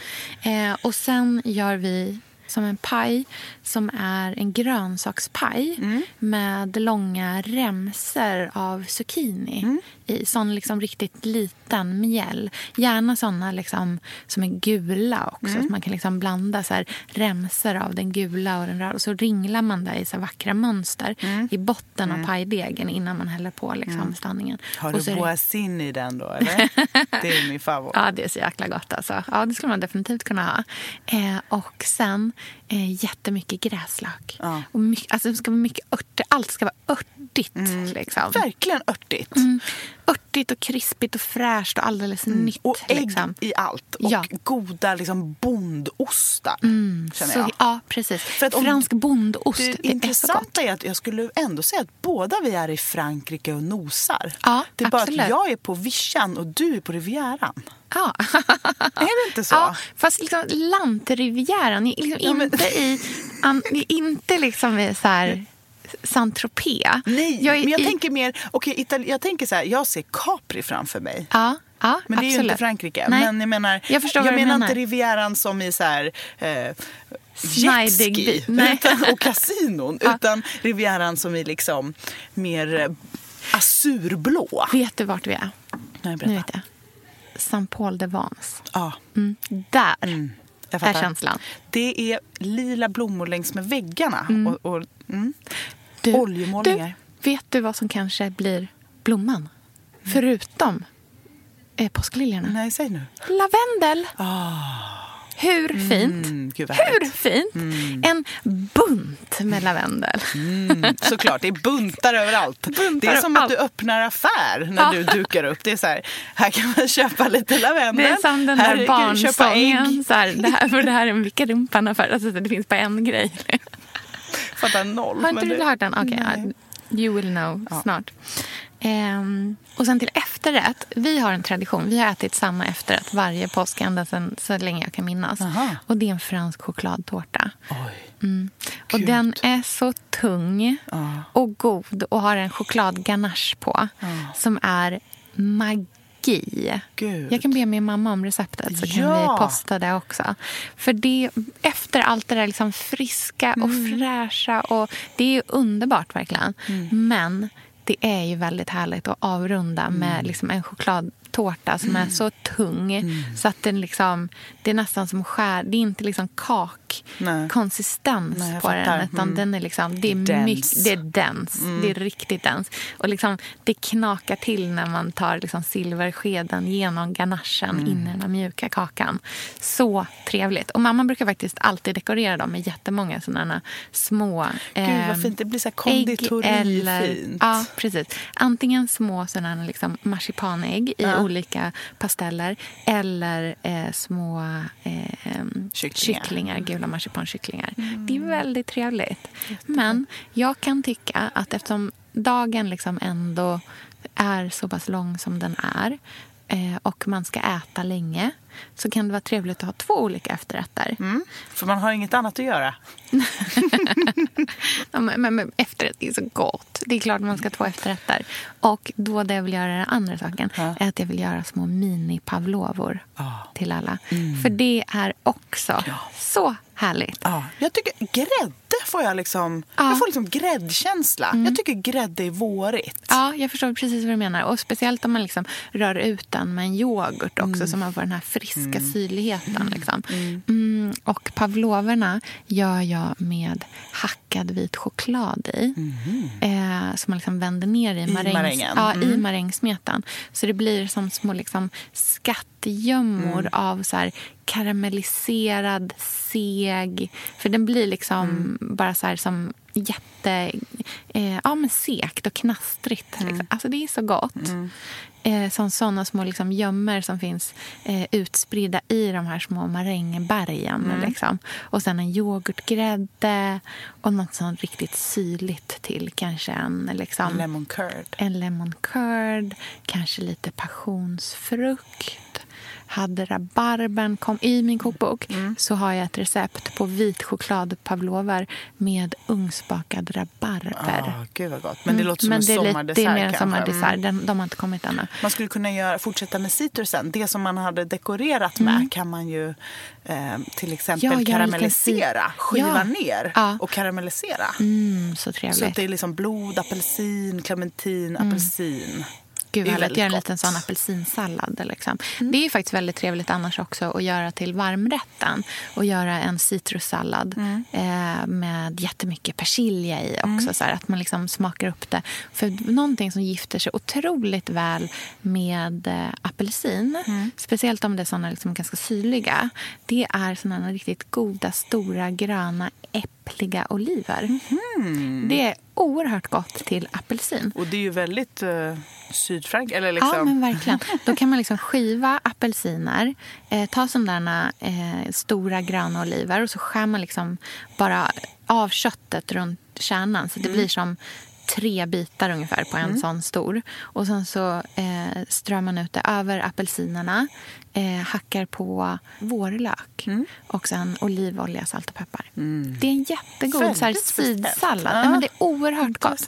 Eh, och sen gör vi som en paj som är en grönsakspaj Mm. med långa remsor av zucchini Mm. i. Sån liksom riktigt liten mjäll. Gärna såna liksom som är gula också. Mm. Så man kan liksom blanda så här remsor av den gula och den röda. Och så ringlar man det i så vackra mönster Mm. i botten av pajdegen innan man häller på liksom ställningen. Har Och så du är det- boasin i den då eller? [LAUGHS] det är min favorit. Ja, det är så jäkla gott. Alltså. Ja, det skulle man definitivt kunna ha. Eh, och sen eh, jättemycket gräslök. Ja. Och mycket, alltså, det ska vara mycket örter. Allt ska vara örtigt. Liksom. Verkligen örtigt. Mm. Örtigt och krispigt och fräscht och alldeles nytt. Och ägg liksom. i allt. Och Ja. goda liksom bondostar. Känner Så, jag. ja, precis. För att om- Fransk bondost. Det Det, är så gott. intressanta är att jag skulle ändå säga att båda vi är i Frankrike och nosar. Ja, det är bara absolut. att jag är på vischan och du är på rivieran. Ja. Är det inte så? Ja, fast liksom lantrivieran, liksom Ja, men- inte i... An, inte liksom i så här Saint-Tropez. Nej, Jag är men jag i- tänker mer... Okay, Itali- jag tänker så här, jag ser Capri framför mig. Ja, ja Men det är ju inte Frankrike. Nej. Men jag menar, Jag du menar menar. inte Rivieran som i så här... Eh, jetski [LAUGHS] och kasinon. Utan Rivieran som är liksom mer eh, azurblå. Vet du vart vi är? Nej, Nu berätta. vet jag. Saint Paul de Vence. Ja, Mm. Där jag är känslan. Det är lila blommor längs med väggarna. Och, och, mm. Du, Oljemålningar. Du, vet du vad som kanske blir blomman? Förutom eh, påskliljorna. Nej, säg nu. Lavendel. Hur fint? Mm, gud vad Hur fint? En bunt med lavendel. Mm, såklart, det är buntar överallt. [LAUGHS] det är som att du öppnar affär när Ja. du dukar upp. Det är så här, här kan man köpa lite lavendel. Det är som den här där barnsången. Så här, det, här, för det här är en vilka rumpan affär. Alltså, det finns bara en grej. Fattar noll. Har inte du det- hört den? Okej, ja, you will know snart. Ehm, och sen till efterrätt. Vi har en tradition. Vi har ätit samma efterrätt varje påsk ända sedan så länge jag kan minnas. Aha. Och det är en fransk chokladtårta. Oj. Mm. Och den är så tung Ja. och god och har en chokladganache på som är magi. Gud. Jag kan be min mamma om receptet så kan Ja. vi posta det också. För det, efter allt det där liksom friska och Mm. fräscha och det är ju underbart verkligen. Men det är ju väldigt härligt att avrunda Mm. med liksom en chokladtårta som är så tung Mm. så att den liksom, det är nästan som skär. Det är inte liksom kakkonsistens på fattar. den utan Mm. den är liksom, det är, Dens. Mm. mycket, det är dens. Det är riktigt dens. Och liksom, det knakar till när man tar liksom silverskeden genom ganachen Mm. in i den mjuka kakan. Så trevligt. Och mamma brukar faktiskt alltid dekorera dem med jättemånga sådana små Gud ehm, vad fint. Det blir så här ägg konditorifint. Ja, precis. Antingen små sådana liksom marsipanägg i Ja. Olika pasteller eller eh, små eh, Kycklingar. kycklingar, gula marsipankycklingar. Det är väldigt trevligt. Men jag kan tycka att eftersom dagen liksom ändå är så pass lång som den är och man ska äta länge så kan det vara trevligt att ha två olika efterrätter. Mm. För man har inget annat att göra. [LAUGHS] Ja, men, men, men efterrätt är så gott. Det är klart man ska ha två efterrätter. Och då det jag vill göra den andra saken Ja. är att jag vill göra små mini-pavlovor Ja. till alla. För det är också så härligt. Ja, jag tycker grädde får jag liksom... Ja. Jag får liksom gräddkänsla. Jag tycker grädde är vårigt. Ja, jag förstår precis vad du menar. Och Speciellt om man liksom rör ut den med en yoghurt också Mm. så man får den här friska syrligheten. Liksom. Mm, och pavloverna gör jag med smakad vit choklad i. Eh, som man liksom vänder ner i, I marängs, marängen. Ja, i Mm. marängsmetan. Så det blir som små liksom, skattgömmor Mm. av så här, karamelliserad, seg... För den blir liksom Mm. bara så här som jätte... Eh, ja, men sekt och knastrigt. Mm. Liksom. Alltså det är så gott. Eh, som såna små liksom, gömmor som finns eh, utspridda i de här små marängbergen. Mm. Liksom. Och sen en yoghurtgrädde och något sånt riktigt syrligt till. Kanske en, liksom, Lemon curd. en lemon curd, kanske lite passionsfrukt. Hade rabarbern kom i min kokbok Mm. så har jag ett recept på vit choklad pavlover med ugnsbakad rabarber. Ah, gud vad gott. Men det Mm, låter som men en sommardessert Det är mer en sommardessert. Mm. Den, de har inte kommit ännu. Man skulle kunna göra, fortsätta med citrusen. Det som man hade dekorerat med kan man ju eh, till exempel Mm. Ja, karamellisera. Skiva Ja. ner Ja. och karamellisera. Mm, så trevligt. Så att det är liksom blod, apelsin, clementin, apelsin. Gud Det är väldigt Göra en liten sån apelsinsallad. Liksom. Mm. Det är faktiskt väldigt trevligt annars också att göra till varmrätten. Och göra en citrussallad Mm. eh, med jättemycket persilja i också. Så här, att man liksom smakar upp det. För någonting som gifter sig otroligt väl med eh, apelsin, Mm. speciellt om det är såna liksom ganska syrliga, det är såna riktigt goda, stora, gröna, äppliga oliver. Mhm. Det är oerhört gott till apelsin. Och det är ju väldigt eh, Sydfrank. Eller liksom. Ja, men verkligen. Då kan man liksom skiva apelsiner, eh, ta sådana eh, stora gröna oliver och så skär man liksom bara av köttet runt kärnan så det Mm. blir som tre bitar ungefär på en sån stor. Och sen så eh, strör man ut det över apelsinerna, eh, hackar på vårlök Mm. och sen olivolja, salt och peppar. Det är en jättegod så här, sidsallad. Ja. Men det är oerhört gott.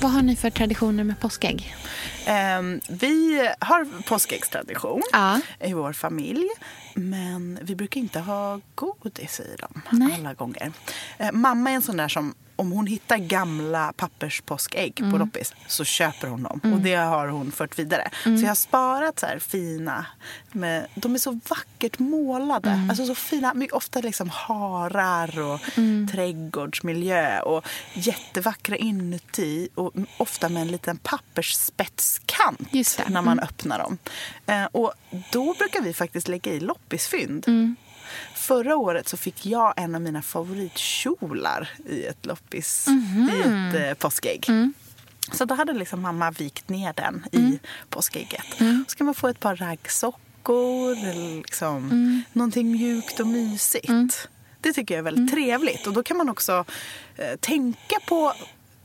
Vad har ni för traditioner med påskägg? Ehm, vi har påskäggstradition Ja. i vår familj. Men vi brukar inte ha godis i dem Nej. alla gånger. Eh, mamma är en sån där som om hon hittar gamla papperspåskägg Mm. på loppis så köper hon dem. Och det har hon fört vidare. Mm. Så jag har sparat så här fina. Med, de är så vackert målade. Mm. Alltså så fina. Ofta liksom harar och Mm. trädgårdsmiljö. Och jättevackra inuti. Och ofta med en liten pappersspetskant när man Mm. öppnar dem. Eh, och då brukar vi faktiskt lägga i loppisfynd. Mm. Förra året så fick jag en av mina favoritkjolar i ett loppis, Mhm. i ett eh, påskägg. Mm. Så då hade liksom mamma vikt ner den i påskägget. Mm. Så kan man få ett par raggsockor eller liksom Mm. någonting mjukt och mysigt. Det tycker jag är väldigt trevligt. Och då kan man också eh, tänka på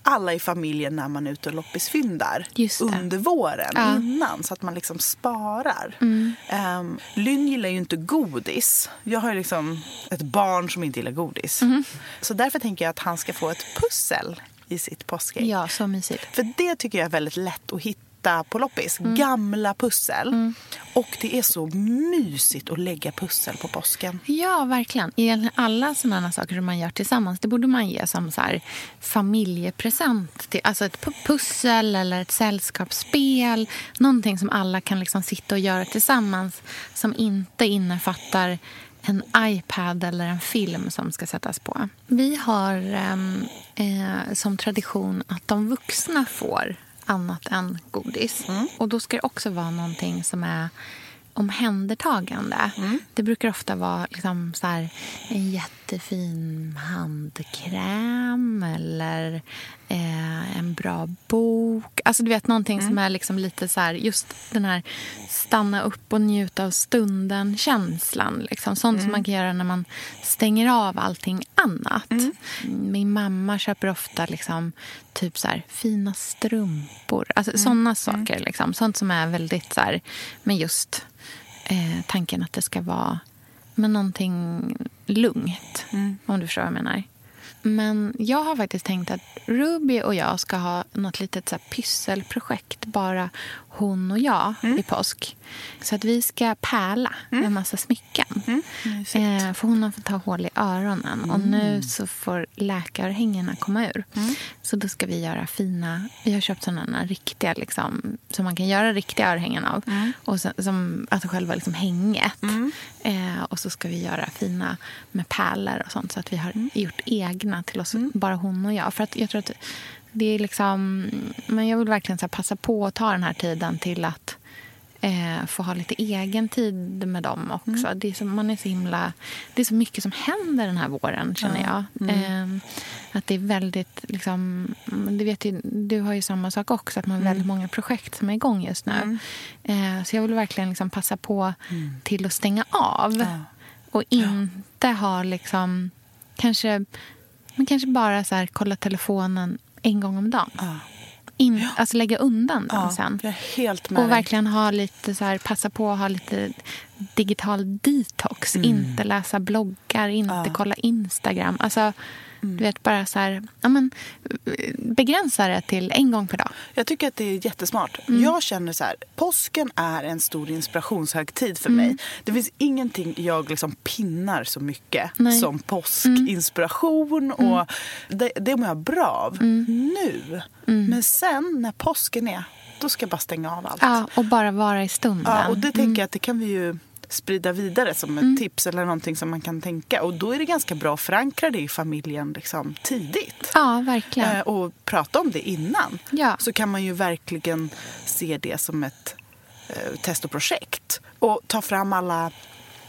alla i familjen när man är ute och loppisfyndar under våren Ja. innan så att man liksom sparar. Mm. Um, Lynn gillar ju inte godis. Jag har ju liksom ett barn som inte gillar godis. Mm. Så därför tänker jag att han ska få ett pussel i sitt påskägg. Ja, så mysigt. För det tycker jag är väldigt lätt att hitta på loppis. Mm. Gamla pussel. Och det är så mysigt att lägga pussel på påsken. Ja, verkligen. Egentligen alla sådana saker som man gör tillsammans det borde man ge som så här familjepresent. Till, alltså ett pu- pussel eller ett sällskapsspel. Någonting som alla kan liksom sitta och göra tillsammans som inte innefattar en iPad eller en film som ska sättas på. Vi har ehm, eh, som tradition att de vuxna får annat än godis. Och då ska det också vara någonting som är omhändertagande. Det brukar ofta vara liksom så här, en jättefin handkräm eller eh, en bra bok. Alltså du vet någonting som är liksom lite så här, just den här stanna upp och njuta av stunden-känslan. Liksom. Sånt som man kan göra när man stänger av allting annat. Min mamma köper ofta liksom, typ så här, fina strumpor. Alltså såna saker. Liksom. Sånt som är väldigt så här, med just eh, tanken att det ska vara med någonting lugnt. Om du förstår vad jag menar. Men jag har faktiskt tänkt att Ruby och jag ska ha något litet så här pysselprojekt bara hon och jag Mm. i påsk. Så att vi ska pärla med en massa smycken. Mm. Eh, för hon har fått ta hål i öronen. Och Mm. nu så får läkarhängena komma ur. Så då ska vi göra fina... Vi har köpt sådana riktiga, liksom, som man kan göra riktiga örhängen av. Mm. Och sen, som, alltså själva liksom hänget. Eh, och så ska vi göra fina med pärlor och sånt. Så att vi har Mm. gjort egna till oss, bara hon och jag. För att jag tror att det är liksom... Men jag vill verkligen så passa på att ta den här tiden till att eh, få ha lite egen tid med dem också. Mm. Det, är så, man är så himla, det är så mycket som händer den här våren, känner jag. Mm. Eh, att det är väldigt... Liksom, du, vet ju, du har ju samma sak också, att man Mm. har väldigt många projekt som är igång just nu. Eh, så jag vill verkligen liksom passa på till att stänga av. Mm. Ja. Och inte ha liksom... Kanske, men kanske bara så här, kolla telefonen en gång om dagen. Ja. In, Alltså lägga undan den Ja, sen. Och verkligen ha lite så här, passa på att ha lite digital detox. Inte läsa bloggar, inte Mm. Ja. kolla Instagram. Alltså, Mm. du vet, bara så här, ja, men, begränsa det till en gång per dag. Jag tycker att det är jättesmart. Mm. Jag känner så här, påsken är en stor inspirationshögtid för Mm. mig. Det finns ingenting jag liksom pinnar så mycket Nej. Mm. som påskinspiration. Och det, det mår jag bra av Mm. nu. Men sen när påsken är, då ska jag bara stänga av allt. Ja, och bara vara i stunden. Ja, och det tänker Mm. jag att det kan vi ju sprida vidare som ett tips eller någonting som man kan tänka. Och då är det ganska bra att förankra det i familjen liksom tidigt. Ja, verkligen. Eh, och prata om det innan. Ja. Så kan man ju verkligen se det som ett eh, test och projekt. Och ta fram alla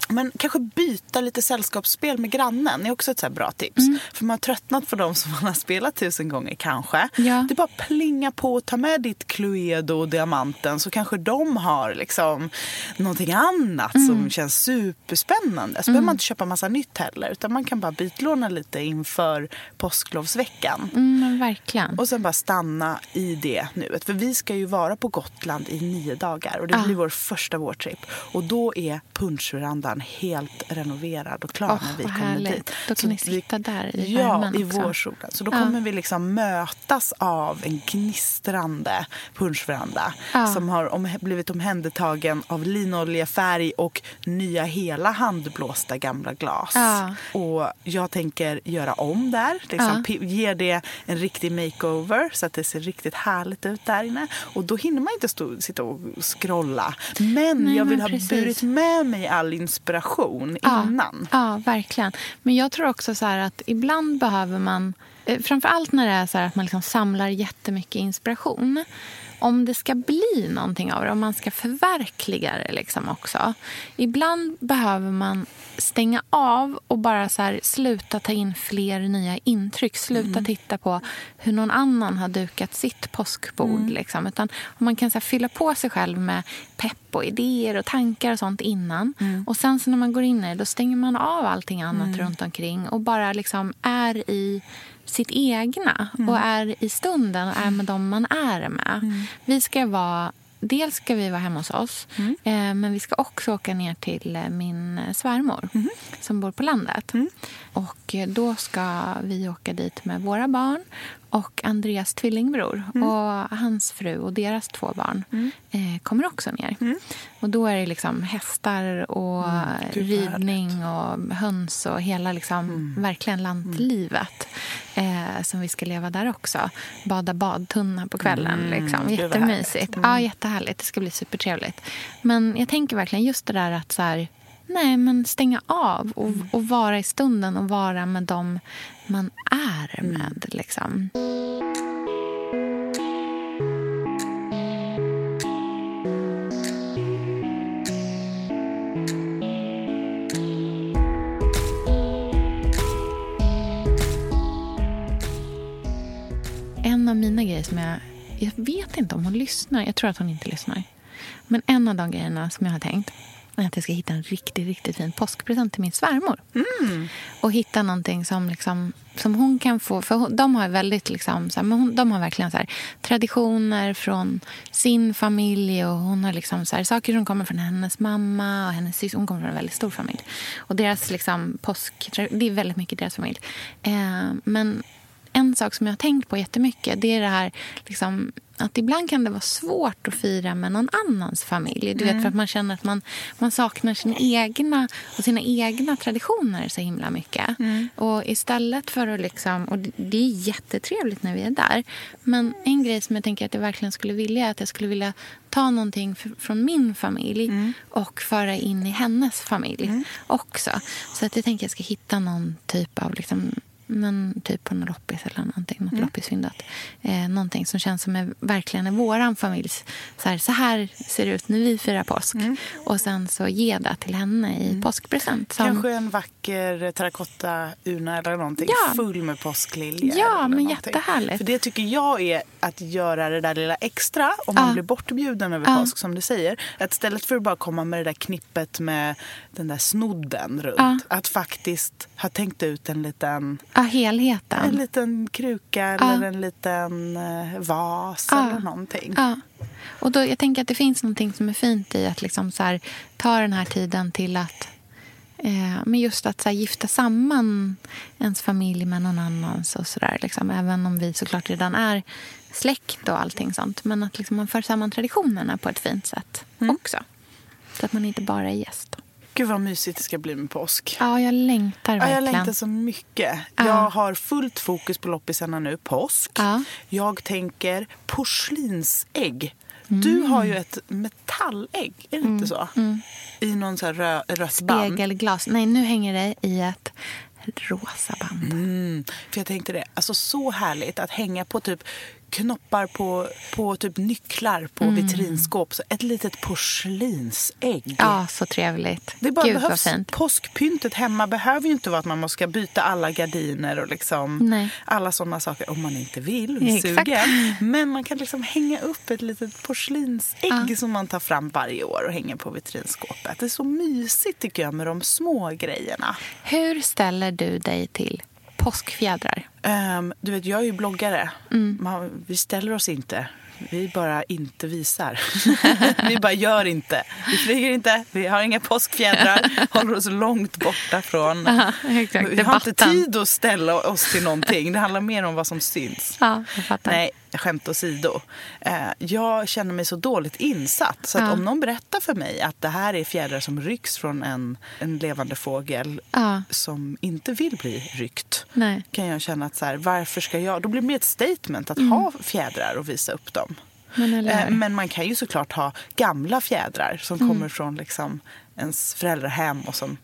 men kanske byta lite sällskapsspel med grannen är också ett så bra tips. Mm. För man har tröttnat på dem som man har spelat tusen gånger kanske. Ja. Det är bara att plinga på och ta med ditt Cluedo och Diamanten så kanske de har liksom någonting annat Mm. som känns superspännande. Så behöver man inte köpa massa nytt heller utan man kan bara bytlåna lite inför påsklovsveckan. Mm, verkligen. Och sen bara stanna i det nuet. För vi ska ju vara på Gotland i nio dagar. Och det Ah. blir vår första vårtrip. Och då är punschverandan helt renoverad och klar Åh, när vi kommer härligt. dit. Då kan Så ni vi- sitta där i Ja, i vårsolen. Så då Ja. kommer vi liksom mötas av en gnistrande punschveranda. Ja. Som har om, blivit omhändertagen av linoljefärg och nya hela handblåsta gamla glas. Ja. Och jag tänker göra om där. Liksom, Ge det en riktig makeover så att det ser riktigt härligt ut där inne. Och då hinner man inte stå, sitta och scrolla. Men Nej, jag vill men ha precis. burit med mig all inspiration Ja, innan. Ja, verkligen. Men jag tror också så att ibland behöver man... eh, Framförallt när det är så att man liksom samlar jättemycket inspiration. Om det ska bli någonting av det, om man ska förverkliga det liksom också. Ibland behöver man stänga av och bara så här, sluta ta in fler nya intryck. Sluta titta på hur någon annan har dukat sitt påskbord. Liksom. Utan om man kan så här, fylla på sig själv med pepp och idéer och tankar och sånt innan. Och sen så när man går in i det, då stänger man av allting annat runt omkring och bara liksom är i sitt egna och är i stunden och är med dem man är med. Vi ska vara Dels ska vi vara hemma hos oss, eh, men vi ska också åka ner till eh, min eh, svärmor som bor på landet. Och eh, Då ska vi åka dit med våra barn och Andreas tvillingbror och hans fru och deras två barn eh, kommer också ner. Och Då är det liksom hästar och vad ridning och höns och hela liksom, verkligen lantlivet eh, som vi ska leva där också. Bada badtunna på kvällen. Liksom. Jättemysigt. Ja, jättehärligt. Det ska bli supertrevligt. Men jag tänker verkligen just det där att så här, nej, men stänga av och, och vara i stunden och vara med dem man är med. Liksom. En av mina grejer som jag... Jag vet inte om hon lyssnar. Jag tror att hon inte lyssnar. Men en av de grejerna som jag har tänkt att jag ska hitta en riktigt, riktigt fin påskpresent till min svärmor. Och hitta någonting som, liksom, som hon kan få... För hon, de har väldigt liksom, så här, men hon, de har verkligen så här, traditioner från sin familj. Och hon har liksom, så här, saker som kommer från hennes mamma och hennes syster. Hon kommer från en väldigt stor familj. Och deras liksom, påsk... Det är väldigt mycket deras familj. Eh, men en sak som jag har tänkt på jättemycket det är det här liksom, att ibland kan det vara svårt att fira med någon annans familj. Du vet, för att man känner att man, man saknar sina egna, och sina egna traditioner så himla mycket. Och istället för att liksom... Och det- är jättetrevligt när vi är där. Men en grej som jag tänker att jag verkligen skulle vilja är att jag skulle vilja ta någonting från min familj och föra in i hennes familj också. Så att jag tänker att jag ska hitta någon typ av liksom, men typ på någon loppis eller någonting, något loppisfyndat. Eh, någonting som känns som är, verkligen är våran familjs... Så här, så här ser det ut när vi firar påsk. Och sen så ge det till henne i påskpresent. Som, Kanske en vacker terrakotta-urna eller någonting Ja. full med påskliljor. Ja, men någonting. jättehärligt. För det tycker jag är att göra det där lilla extra om man Ja. blir bortbjuden över Ja. påsk som du säger. Att istället för att bara komma med det där knippet med den där snodden runt. Ja. Att faktiskt ha tänkt ut en liten, ja, helheten. en liten kruka eller en liten eh, vas Ja. eller någonting. Ja. Och då, jag tänker att det finns någonting som är fint i att liksom så här, ta den här tiden till att eh, men just att så här, gifta samman ens familj med någon annans. och så där, liksom. Även om vi såklart redan är släkt och allting sånt. Men att liksom, man för samman traditionerna på ett fint sätt också. Så att man inte bara är gäst. Gud vad mysigt det ska bli med påsk. Ja, jag längtar Ja, verkligen. jag längtar så mycket. Ja. Jag har fullt fokus på loppisarna nu, påsk. Ja. Jag tänker porslinsägg. Du har ju ett metallägg, är det inte så? I någon så här rö- rött band. Spegelglas. Nej, nu hänger det i ett rosa band. Mm, för jag tänkte det, alltså så härligt att hänga på typ knoppar på, på typ nycklar på vitrinskåp. Så ett litet porslinsägg. Mm. Ja, så trevligt. Det bara Gud behövs. Påskpyntet hemma behöver ju inte vara att man måste byta alla gardiner och liksom Nej. alla sådana saker om man inte vill och är Exakt. sugen. Men man kan liksom hänga upp ett litet porslinsägg Ja. som man tar fram varje år och hänger på vitrinskåpet. Det är så mysigt tycker jag med de små grejerna. Hur ställer du dig till påskfjädrar? Ehm, du vet, jag är ju bloggare. Mm. Man, vi ställer oss inte. Vi bara inte visar. [LAUGHS] vi bara gör inte. Vi flyger inte, vi har inga påskfjädrar. [LAUGHS] håller oss långt borta från... exakt. vi har inte tid att ställa oss till någonting. Det handlar mer om vad som syns. Ja. Nej, skämt åsido. Eh, jag känner mig så dåligt insatt. Så att Ja. om någon berättar för mig att det här är fjädrar som rycks från en, en levande fågel Ja. som inte vill bli ryckt Nej. kan jag känna att så här, varför ska jag... Då blir det mer ett statement att Mm. ha fjädrar och visa upp dem. Men, Eh? Men man kan ju såklart ha gamla fjädrar som Mm. kommer från liksom ens föräldrahem och som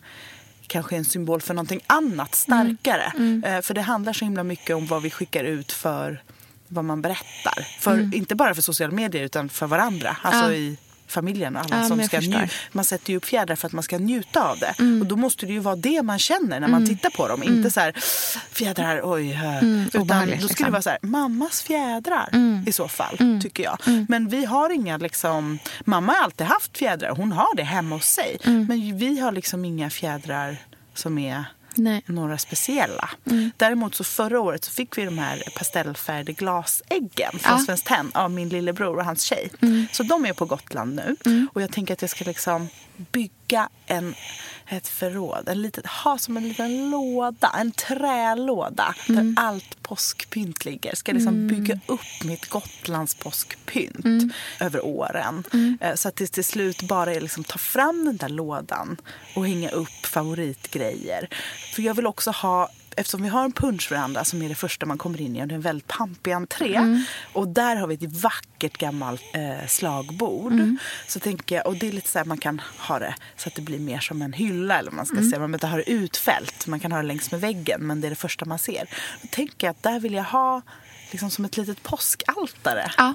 kanske är en symbol för någonting annat, starkare. Mm. Eh, För det handlar så himla mycket om vad vi skickar ut för vad man berättar. För, Mm. Inte bara för sociala medier utan för varandra. Alltså Ja. i familjen och alla Ja, som ska förstår. nju- Man sätter ju upp fjädrar för att man ska njuta av det. Mm. Och då måste det ju vara det man känner när man tittar på dem. Inte så här fjädrar, oj. Utan Mm, obehagligt, då ska liksom. det vara så här, mammas fjädrar i så fall, Mm. tycker jag. Men vi har inga liksom, mamma har alltid haft fjädrar, hon har det hemma hos sig. Mm. Men vi har liksom inga fjädrar som är Nej. några speciella. Däremot så förra året så fick vi de här pastellfärgglasäggen från Ja. Svenskt Tenn av min lillebror och hans tjej. Så de är på Gotland nu. Och jag tänker att jag ska liksom bygga en, ett förråd, en litet, ha som en liten låda, en trälåda där allt påskpynt ligger. Ska liksom bygga upp mitt Gotlands påskpynt över åren. Eh, Så att det till slut bara är liksom ta fram den där lådan och hänga upp favoritgrejer. För jag vill också ha Eftersom vi har en punschveranda som är det första man kommer in i och det är en väldigt pampig entré. Och där har vi ett vackert gammalt eh, slagbord. Så tänker jag, och det är lite så här man kan ha det så att det blir mer som en hylla eller man ska säga. Man behöver inte ha det utfällt, man kan ha det längs med väggen men det är det första man ser. Då tänker jag att där vill jag ha liksom som ett litet påskaltare. Ja,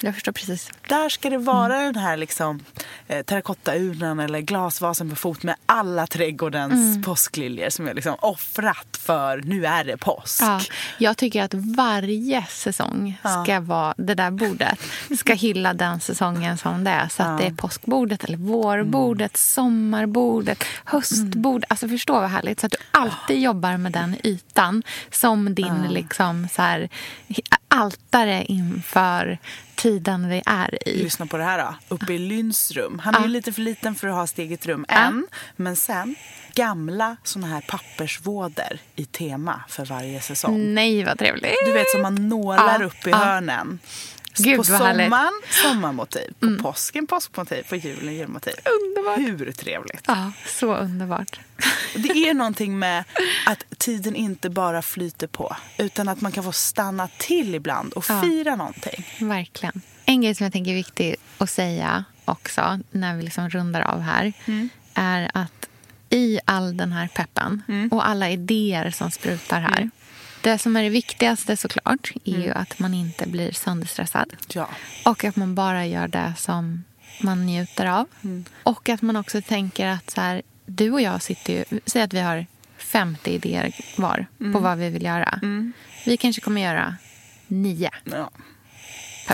jag förstår precis. Där ska det vara den här liksom, eh, terrakottaurnan eller glasvasen på fot med alla trädgårdens påskliljor som jag liksom offrat för nu är det påsk. Ja, jag tycker att varje säsong ska vara det där bordet ska hylla den säsongen som det är. Så att det är påskbordet, eller vårbordet, sommarbordet, höstbordet. Alltså förstå vad härligt. Så att du alltid jobbar med den ytan som din liksom så här, altare inför tiden vi är i. Lyssna på det här då. Uppe i Lynns rum. Han är ju lite för liten för att ha sitt eget rum än. Men sen gamla såna här pappersvåder i tema för varje säsong. Nej, vad trevligt. Du vet som man nålar upp i hörnen. Gud, på vad härligt. sommaren sommarmotiv, på påsken påskmotiv, på julen julmotiv. Underbart. Hur trevligt? Ja, så underbart. Det är någonting med att tiden inte bara flyter på utan att man kan få stanna till ibland och Ja. fira någonting. Verkligen. En grej som jag tänker är viktig att säga också när vi liksom rundar av här är att i all den här peppen och alla idéer som sprutar här det som är det viktigaste såklart är ju att man inte blir sönderstressad. Ja. Och att man bara gör det som man njuter av. Och att man också tänker att så här, du och jag sitter ju... Säg att vi har 50 idéer var på vad vi vill göra. Vi kanske kommer göra nio Ja.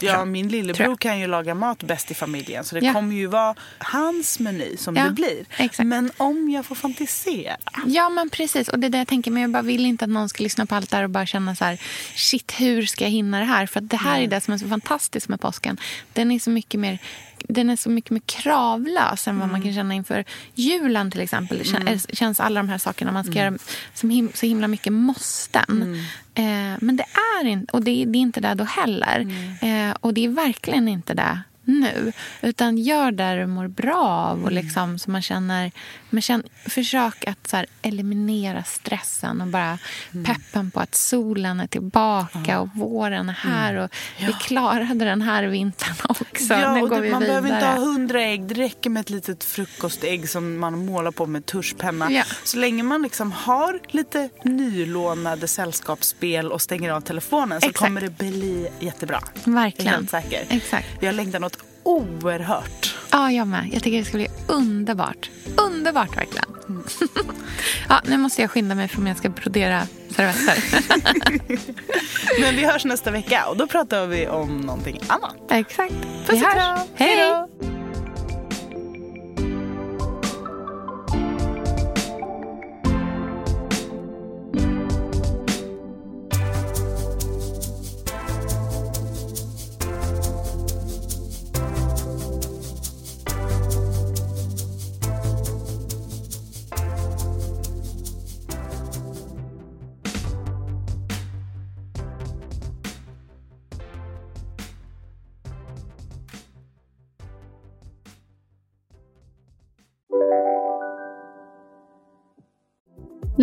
Ja, min lillebror kan ju laga mat bäst i familjen så det Ja. kommer ju vara hans meny som Ja, det blir. exakt. Men om jag får fantisera. Ja, men precis. Och det är det jag tänker. Men jag bara vill inte att någon ska lyssna på allt det här och bara känna så här, shit, hur ska jag hinna det här? För det här är det som är så fantastiskt med påsken. Den är så mycket mer den är så mycket mer kravlös än vad man kan känna inför julen till exempel. Det kän- känns alla de här sakerna man ska göra som him- så himla mycket måsten. Eh, men det är inte, och det, är- det är inte det då heller. Eh, och det är verkligen inte det nu. Utan gör det du mår bra av. Och liksom, så man känner, man känner, försök att så här, eliminera stressen och bara peppen på att solen är tillbaka och våren är här. Och Vi klarade den här vintern [LAUGHS] också. ja, nu går det, vi man vidare. behöver inte ha hundra ägg. Det räcker med ett litet frukostägg som man målar på med tuschpenna. Ja. Så länge man liksom har lite nylånade sällskapsspel och stänger av telefonen så Exakt. kommer det bli jättebra. Jag är Verkligen. helt säker. Exakt. Jag längtar något oerhört. Ja, jag med. Jag tycker det ska bli underbart. Underbart, verkligen. [LAUGHS] ja, nu måste jag skynda mig för om jag ska brodera servetter. [LAUGHS] Men vi hörs nästa vecka och då pratar vi om någonting annat. Exakt. Puss och kram. Hej! Hej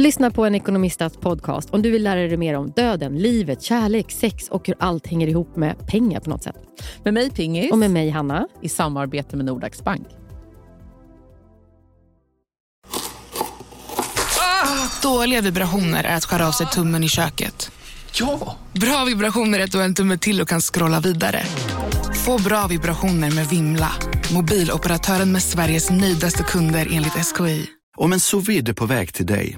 Lyssna på en ekonomistats podcast om du vill lära dig mer om döden, livet, kärlek, sex och hur allt hänger ihop med pengar på något sätt. Med mig Pingis. Och med mig Hanna. I samarbete med Nordax Bank. Dåliga vibrationer är att skära av sig tummen i köket. Ja! Bra vibrationer är att du har en tumme till och kan scrolla vidare. Få bra vibrationer med Vimla. Mobiloperatören med Sveriges nöjdaste kunder enligt SKI. Om en sous på väg till dig